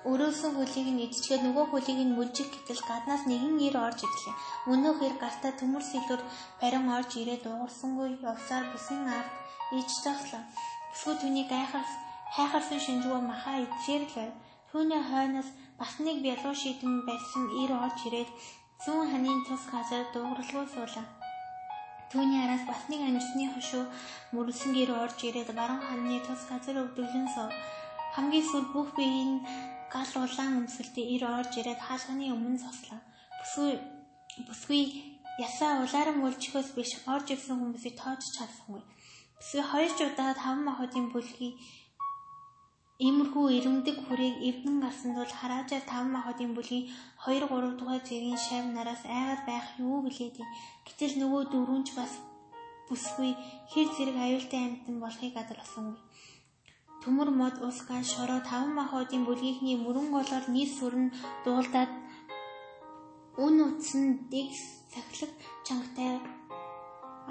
A: Өрөөсөн хөлийг нь идчихээд нөгөө хөлийг нь мүлжих гэтэл гаднаас нэгэн ир орж ирлээ. Өнөөх ир гартаа төмөр сэлвэр барин орж ирээд уурсангүй явсаар бүсийн ард иж зогслоо. Бүсгүй түүний гайхар хайхарсан шинжгүй махаа идчихэр л байв. Түүний хойноос бас нэг бялуу шийдэн байсан ир орж ирээд зүүн ханийн тус газар дуугралгүй суулаа. Түүний араас бас нэг амжсны хошуу мөрөлсөн гэр орж ирээд баруун ханны тус газар өвдөглөн суув. Хамгийн сүүл бүх биеийн гал улаан өмсөлтөд ир орж ирээд хаалганы өмнө зослоо. Бүсгүй бүсгүй ясаа улааран мөлжихөөс биш орж ирсэн хүмүүсийг тоож чадсангүй. Бүсгүй хоёр ч удаа таван махуудын бүлгийн Иймэрхүү ирэмдэг хүрээг эвдэн гарсан тул хараажаар таван махуудын бүлгийн 2 3 дугаар зэргийн шав нараас айгаад байх юу гэлээд. Гэтэл нөгөө дөрвөн ч бас бүсгүй хэр зэрэг аюултай амьтан болохыг гадарласангүй. Төмөр мод ус ган шороо таван махуудын бүлгийнхний мөрөн голоор нийс сүрэн дуулдаад үн утсан дэг сахилэг чангтай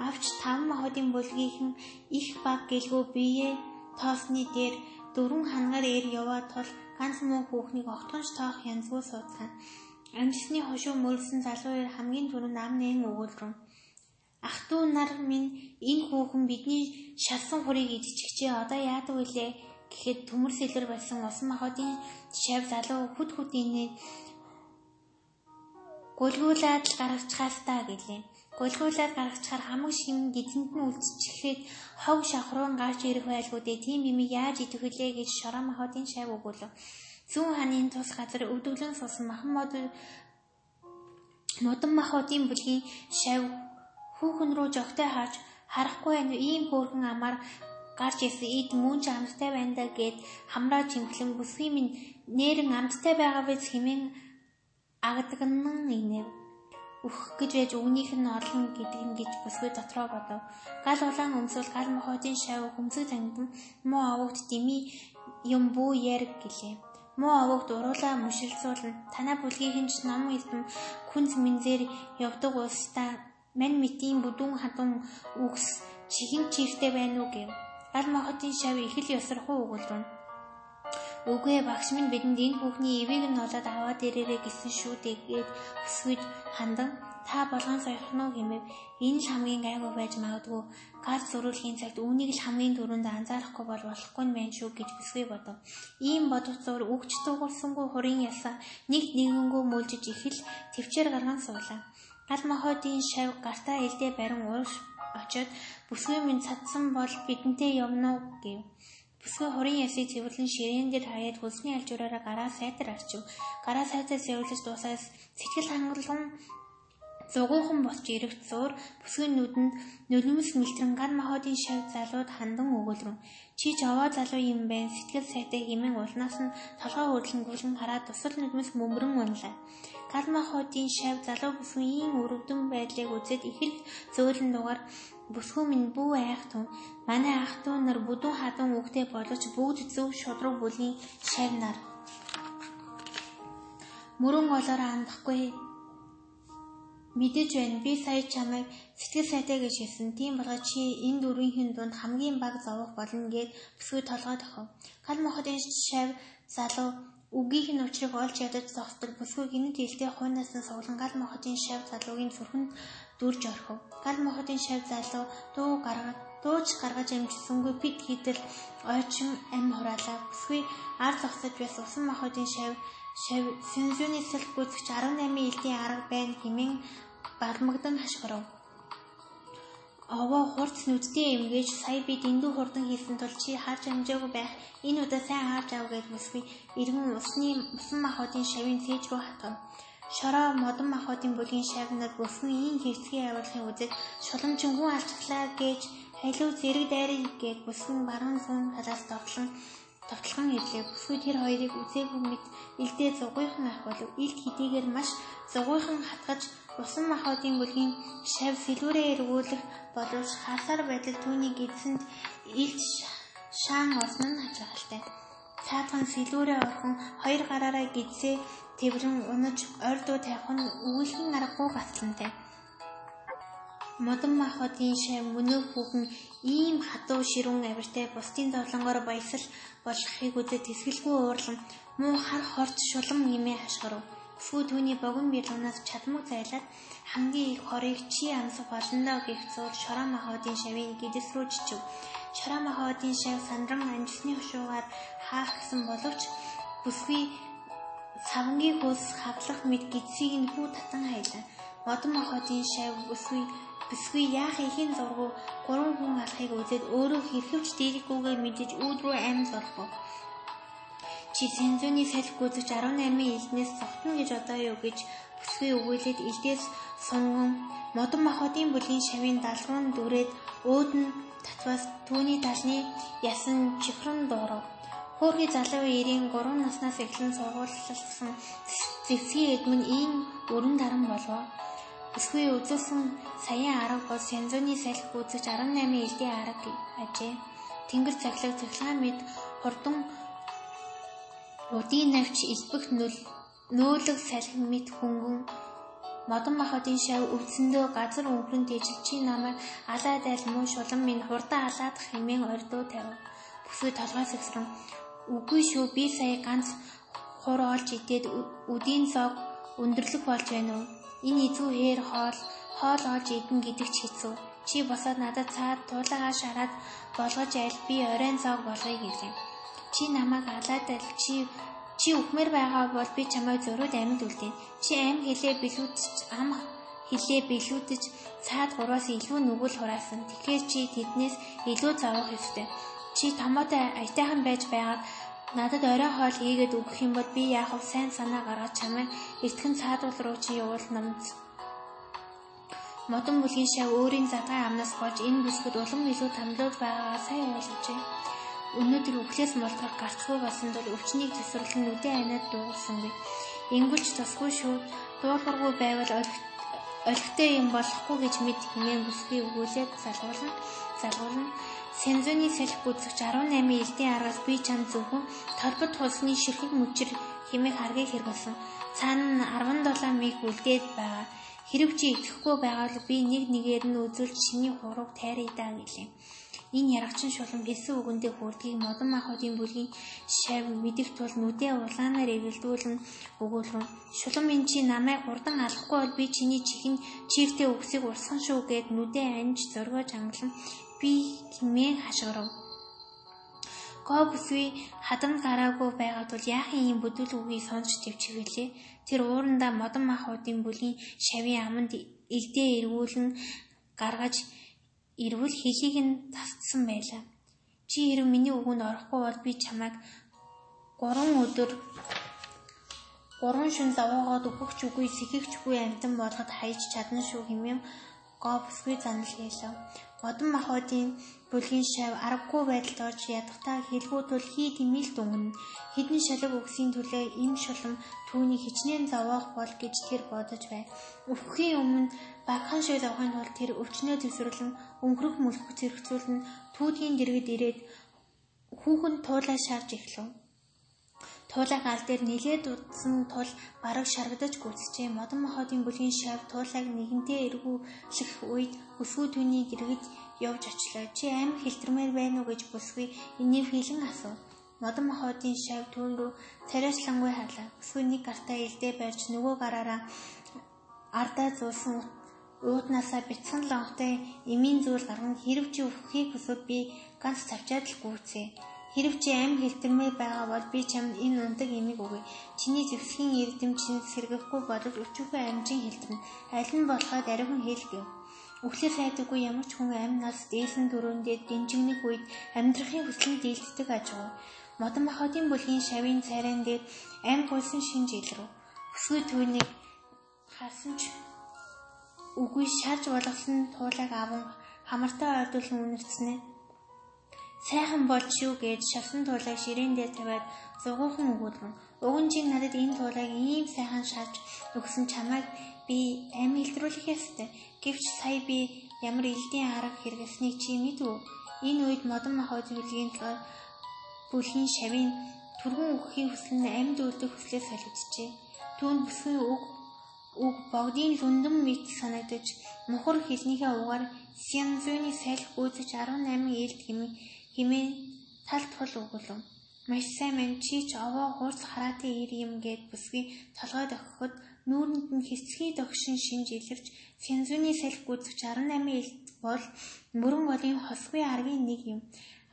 A: авч таван махуудын бүлгийнхэн их баг гэлгөө биеэ тоосны дээр дөрвөн хангаар ээр яваа тул ганц муу хүүхнийг огтхонч тоох янзгүй суудсан. Амжсны хошуу мөрсөн залуу ир хамгийн түрүүнд ам нэн өгүүлрэн Ах トゥ нар минь энэ хүүхэн бидний шалсан хурийг идчихжээ. Одоо яадаг вүлээ? Гэхэд төмөр сэлэр байсан усан махуудын шав залуу хүд хүд инээ гөлгүүлээд л гаргачихаас та гэлээ. Гөлгүүлээд гаргачихаар хамаг шим гизэнд нь үлдчихээд хог шахруун гарч ирэх байлгүй дээ. Тийм юм яаж идэх вүлээ гэж шороо махуудын шав өгүүлв. Зүүн ханын тус газар өвдөглөн суусан махан мод модон махуудын бүлгийн шав хүүхэн рүү жогтой харж харахгүй байна ийм хөөрхөн амаар гарч исэн ид мөн ч амттай байна да гэд хамраа чимглэн бүсгийн минь нэрэн амттай байгаа биз хэмээн агадган инэв үх гэж байж өгнийх нь орлон гэдэг нь гэж бүсгүй дотроо бодов. Гал улаан өмсөл гал мохотын шав хөмсөг тангдан муу авогт дими юм бүү ярг гэлээ. Муу авогт уруулаа мушилсуулна. Танаа бүлгийн хинч ном эзэм күнз минзэр явдаг устаа мань митийн бүдүүн хатан үгс чихэн чиртэй байна уу гэв. Гал мохотын шав их л ёсорхоо өгүүлвэн. Үгүй багш минь бидэнд энэ хүүхний ивийг нь олоод аваад ирээрэй гэсэн шүү дээ гээд өсгөж хандан та болгон сойхно хэмэв. Энэ л хамгийн гайгүй байж магадгүй. Гар зөрүүлгийн цагт үүнийг л хамгийн түрүүнд анзаарахгүй бол болохгүй нь байна шүү гэж бүсгүй бодов. Ийм бодох зур өгч дугуулсангүй хурын ясаа нэг нэгэнгөө мөлжиж их л төвчээр гарган суулаа. Гал мохоодын шав гартаа элдээ барин уурш очоод бүсгүй минь цадсан бол бидэнтэй явна уу гэв. Бүсгүй хорийн ясыг цэвэрлэн ширээн дээр хаяад хөлсний алжуураараа гараа сайтар арчив. Гараа сайтар цэвэрлэж дуусаас сэтгэл хангалуун Зугуухан босч ирэх зуур бүсгийн нүдэнд нулимс мэлтрэн гар махуудын шав залууд хандан өгүүлрэн. Чи ч овоо залуу юм байна. Сэтгэл сайтай хэмээн улнаас нь толгой хөдлөнгүүлэн хараад тусал нүдмэс мөмрөн унлаа. Гар махуудын шав залуу бүсгийн ийм өрөвдөн байдлыг үзээд их л зөөлөн дугаар бүсгүй минь бүү айх тун. Манай ах トゥ нар бүдүүн хадан үгтэй боловч бүгд зөв шудраг бүлийн шав нар. Мөрөн голоор андахгүй Мэдэж байна. Би сая чамайг сэтгэл сайтай гэж хэлсэн. Тийм болгоо чи энэ дөрвийн дунд хамгийн баг зовох болно гэд бүсгүй толгой тохов. Гал мохотын шав залуу үгийнх нь учрыг олж ядаж зогсдог бүсгүй гинэт илтэй хуйнаас нь суглан гал мохотын шав залуугийн зүрхэнд дүрж орхив. Гал мохотын шав залуу дуу гаргаад дууч гаргаж амжсангүй пит хийдэл ойчим ам хураалаа. Бүсгүй ар зогсож байсан усан мохотын шав Сэнзүний сэлх гүйцэгч 18 элдийн арга байна хэмээн балмагдан хашгирав. Овоо хурц нүдтэй эмгээж сая би дэндүү хурдан хийсэн тул чи харж амжаагүй байх. Энэ удаа сайн харж ав гэж бүсгүй эргэн усны усан махуудын шавын цээж рүү хатгав. Шороо модон махуудын бүлгийн шавнаар бүсгүй ийм хэвцгийн явуулахын үзэл шуламжин хүн алчглаа гэж халиу зэрэг дайрыг гээд бүсгүй баруун зүүн талаас довтлон товтлогон ирлээ. Бүсгүй тэр хоёрыг үзээгүй мэд илдээ зугуйхан ах болов. Илт хэдийгээр маш зугуйхан хатгаж усан махуудын бүлгийн шав сэлүүрээ эргүүлэх боловч харсаар байтал түүний гидсэнд илт шаан орсон нь хачаалтай. Цаатхан сэлүүрээ орхон хоёр гараараа гидсээ тэврэн унаж ойрдуу тавих нь өгүүлхэн аргагүй гатлантай. Модон махуудын шав мөнөөх бүхэн ийм хадуу ширүүн авиртай бусдын зовлонгоор баясал болохыг үзээд тэсгэлгүй уурлан муу хар хорт шулам нэмээ хашгирав. Фүү түүний богино биелгнаас чадмаг зайлаад хамгийн их хорыг чи амсах болондоо гэх зур шороо махуудын шавын гидэс рүү чичв. Шороо махуудын шав сандран амжсны хушуугаар хаах гэсэн боловч бүсгүй савнгийн хөөс хавлах мэд гидсийг нь хүү татан хайлаа. Модон махуудын шав бүсгүй Бүсгүй яах ихийн зургуу гурван хүн алахыг үзээд өөрөө хэрхэвч дээрхгүйгээ мэдэж өөдрөө амин зорхов. Чи сэнзүүний салхи гүзэж 18 элднээс зогтно гэж одоо юу гэж бүсгүй өгүүлээд элдээс сунган модон махуудын бүлийн шавын далгуун дүрээд өөд нь татвас түүний талны ясан чихрэн дуурав. Хөөрхий залуу эрийн 3 наснаас эхлэн сургуулилсан зэвсгийн эдмэн ийм өрн даран болов. Эсвэл үзүүлсэн саяын арга бол Сянзууны салхи үзэж 18 элдийн арга ажээ. Тэнгэр цаглаг цахилгаан мэд хурдан удийн навч элбэх нүл нөөлөг салхи мэд хөнгөн модон махадын шав өвдсөндөө газар өнгөрөн дэжил чи намайг алаад айл муу шулан минь хурдан алаад хэмээн ордуу тавив. Бүсгүй толгой сэгсрэн үгүй шүү би сая ганц хур олж идээд үдийн зог өндөрлөх болж байна уу? Энэ эзүү хээр хоол хоол олж идэн гэдэг ч хэцүү. Чи босоод надад цаад туулаагаа шараад болгож айл би оройн цог болгоё гэв. Чи намайг алаад айл чи чи үхмээр байгаа бол би чамайг зөрүүд амьд үлдээ. Чи аим хэлээ билүүдч ам хэлээ билүүдэж цаад гураас илүү нүгэл хураасан. Тэгэхээр чи тэднээс илүү зовох ёстой. Чи томоотой аятайхан байж байгаад надад орой хоол хийгээд өгөх юм бол би яах вэ? Сайн санаа гаргаж чамайг эртхэн цаадуул руу чи явуул намц. Модон бүлгийн шав өөрийн задгай амнаас болж энэ бүсгэд улам илүү тамлууд байгаагаа сайн ойлгожээ. Өнөөдөр өвхлээс молдоход гарцгүй болсон тул өвчнийг төсвөрлөн нүдэн айнаад дуугарсангүй. Ингүүлж тосгүй шүү. Дуулгаргүй байвал олигтой юм болохгүй гэж мэд хэмээн бүсгүй өгүүлээд залгуулна. Залгуулна. Сензоны салхи гүцэгч 18 элдийн араас би чам зөвхөн толбот хулсны ширхэг мөчр хэмээх харгийг хэрэглэсэн. Цаана 17 миг үлдээд байгаа. Хэрв чи итгэхгүй байгаад би нэг нэгээр нь үзүүлж шиний хурууг тайрыг даа гэлээ. Энэ ярагчин шулам хэлсэн үгэндээ хүрдгийг модон махуудын бүлгийн шав мэдэх тул нүдээ улаанаар эвэлдүүлэн өгүүлрэн. Шулам энэ чи намайг хурдан алахгүй бол би чиний чихэн чиртээ үгсийг урсган шүү гэд нүдээ анж зөргөөж амглан би хэмээн хашгирав. Бүсгүй хадам гараагүй байгаад бол яахын юм бүдүүл үгийг сонсч төвчгэлээ. Тэр уурандаа модон махуудын бүлийн шавийн аманд элдээ эргүүлэн гаргаж ирвэл хэлийг нь тасцсан байлаа. Чи хэрв миний үгэнд орохгүй бол би чамайг 3 өдөр 3 шин заваагаад өгөх ч үгүй сэхэгч үгүй амтан болгоод хайж чадна шүү хэмээн гоо бүсгүй занал хийлээ. Модон махуудын бүлгийн шав аргагүй байдалд орж ядахтаа хэлгүүд бол хий тэмэл дүнгэн хідэн шалаг өгсийн төлөө им шулам түүний хичнээн зовоох бол гэж тэр бодож байв. Өвөхийн өмнө багхан шууд авахын тулд тэр өвчнөө төвсөрлөн өнгөрөх мөлхөх зэрэгцүүлэн түүдгийн дэргэд ирээд хүүхэн туулаа шарж эхлэв. Туулайг аль дээр нилээд удсан тул бараг шаргадаж гүйцэжээ. Модон мохоодын бүлгийн шав туулайг нэгэнтээ эргүүлэх үед өсвөө түүний дэргэд явж очлоо. Чи аим хэлтэрмээр байна уу гэж бүсгүй энийг хийлэн асуув. Модон мохоодын шав түүн рүү царайчлангүй харлаа. Өсвөө нэг гартаа илдээ барьж нөгөө гараараа ардаа зуусан ууднаасаа бяцхан лонхтой эмийн зүйл гарган хэрв чи өвхийг хүсвэл би ганц цавчаад л гүйцээ. Хэрв чи аим хэлтэрмээ байгаа бол би чамд энэ ундаг эмийг өгье. Чиний зэвсгийн эрдэм чинь сэргэхгүй боловч өчүүхэн амжин хэлтэрнэ. Аль нь болохоо дарихан хэлгэв. Өглөө сайдаггүй ямар ч хүн амнаас дээсэн дөрөөндөө дэнжигнэх үед амьдрахын хүслэн дийлддэг ажгүй. Модон махадын бүлгийн шавийн царайн дээр ам гуйсан шинж илрв. Өсвөө түүнийг харсан ч үгүй шарж болгосон туулайг аван хамартаа ойдуулан үнэрцнэ. Сайхан болж шүү гэж шавсан туулайг ширээн дээр тавиад зугуухан өгүүлвэн. Уг нь чи надад энэ туулайг ийм сайхан шарж өгсөн чамайг би амь илтрүүлэх ёстой. Гэвч сая би ямар элдийн арга хэрэглэснийг чи мэдв? Энэ үед модон махбод бүлгийн бүлгийн шавийн түргэн өгөхийн хүсэл нь амьд үлдэх хүслээс солигджээ. Түүнд бүсгүй үг үг богдын лүндэн мэт санагдаж мухар хэлнийхээ угаар Сянзүний салхи гүйцэж 18 ээлд хэмээн тал тул өгүүлв. Маш сайн мэн чи ч овоо хурц хараатай ир юм гэд бүсгүй толгойд өгөхөд нүүрэнд нь хэсгийн догшин шинж илэрч Сянзүний салхи гүйцэж 18 ээлд бол мөрөн голын хосгүй аргийн нэг юм.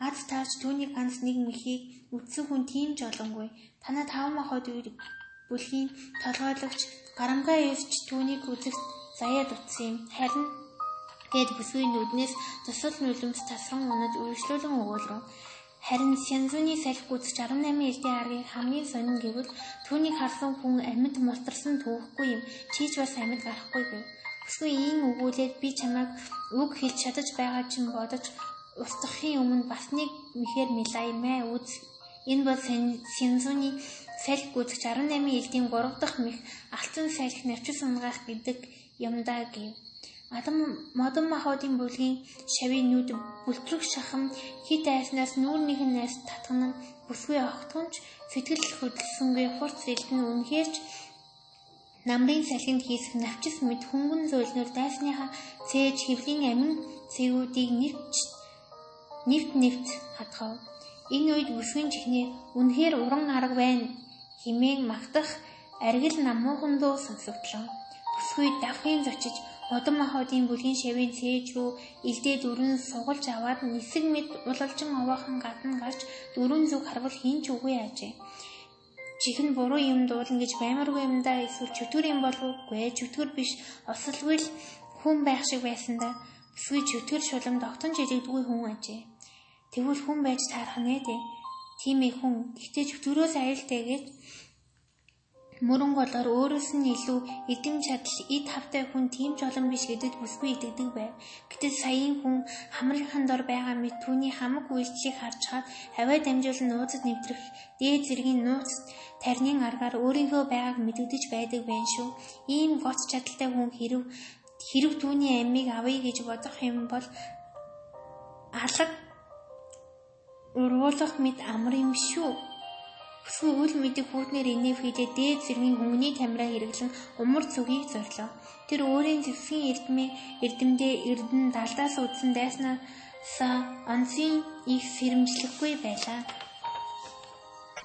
A: Ад таарч түүний ганц нэг мэхийг үтсэн хүн тийм ч олонгүй. Танаа тав махад бүлгийн толгойлогч гарамгаа ирж түүнийг үзэх заяад утсан юм. Харин гээд бүсгүй нүднээс тусал нулимс тасран унаж үргэлжлүүлэн өгүүлрэн. Харин Сянзуны салхи гүцэж 18 элдийн аргийн хамгийн сонин гэвэл түүнийг харсан хүн амьд мултарсан түүхгүй юм. Чийч бас амьд гарахгүй гэв. Бүсгүй ийм өгүүлээд би чамайг үг хэлж чадаж байгаа чинь бодож устгахын өмнө бас нэг мэхэр милай мэ үз. Энэ бол Сянзуны салхи гүцэж 18 элдийн 3 дахь мэх алтан салхи навчис унгаах гэдэг юмдаа гэв. Адам модон махуудын бүлгийн шавийн нүд бүлтрэг шахам хит айснаас нүүрнийх нь найс татган бүсгүй огтгонч сэтгэл хөдлсөнгүй хурц элдэн үнхээрч намрын салхинд хийсэх навчис мэд хөнгөн зөөлнөр дайсныхаа цээж хэвлийн амин цэгүүдийг нэвч нэвт нэвт хатгав. Энэ үед бүсгийн чихний үнэхээр уран арга байна химээн магтах аргил намуухан дуу сонсогдлоо. Бүсгүй давхын зочиж Модон махуудын бүлгийн шавийн цээж рүү илдээ дөрөн сугалж аваад нисэг мэд улалжин овоохон гадна гарч дөрөн зүг харвал хин ч үгүй ажээ. Чихэн буруу юм дуулна гэж баймаргүй юм да эсвэл чөтгөр юм болов уу? Чөтгөр биш. Осолгүй л хүн байх шиг байсан да. Эсвэл чөтгөр шулам тогтон жилэгдгүй хүн ажээ. Тэгвэл хүн байж таарах нэ дээ. Тийм ээ хүн. Гэхдээ чөтгөрөөс аюултай гэж мөрөн голоор өөрөөс нь илүү эдэм чадал эд хавтай хүн тийм ч олон биш гэдэгт бүсгүй итгэдэг байв. Гэтэл саяын хүн хамрынхан дор байгаа мэт түүний хамаг үйлчлийг харж хаад хаваа дамжуулан нууцад нэвтрэх дээд зэргийн нууц тарнын аргаар өөрийнхөө байгааг мэдэгдэж байдаг байх шүү. Ийм гоц чадaltaй хүн хэрв хэрв түүний амийг авъя гэж бодох юм бол алга уруулах мэд амар юм шүү. Өсвөө үл мэдэх хүүтнэр инэв хийдээ дээд зэргийн хөнгөний камера хэрэглэн умар цүгийг зорлоо. Тэр өөрийн зэвсгийн эрдмээ эрдэмдээ эрдэн далдаас үдсэн дайснаас онцын их сэрэмжлэхгүй байлаа.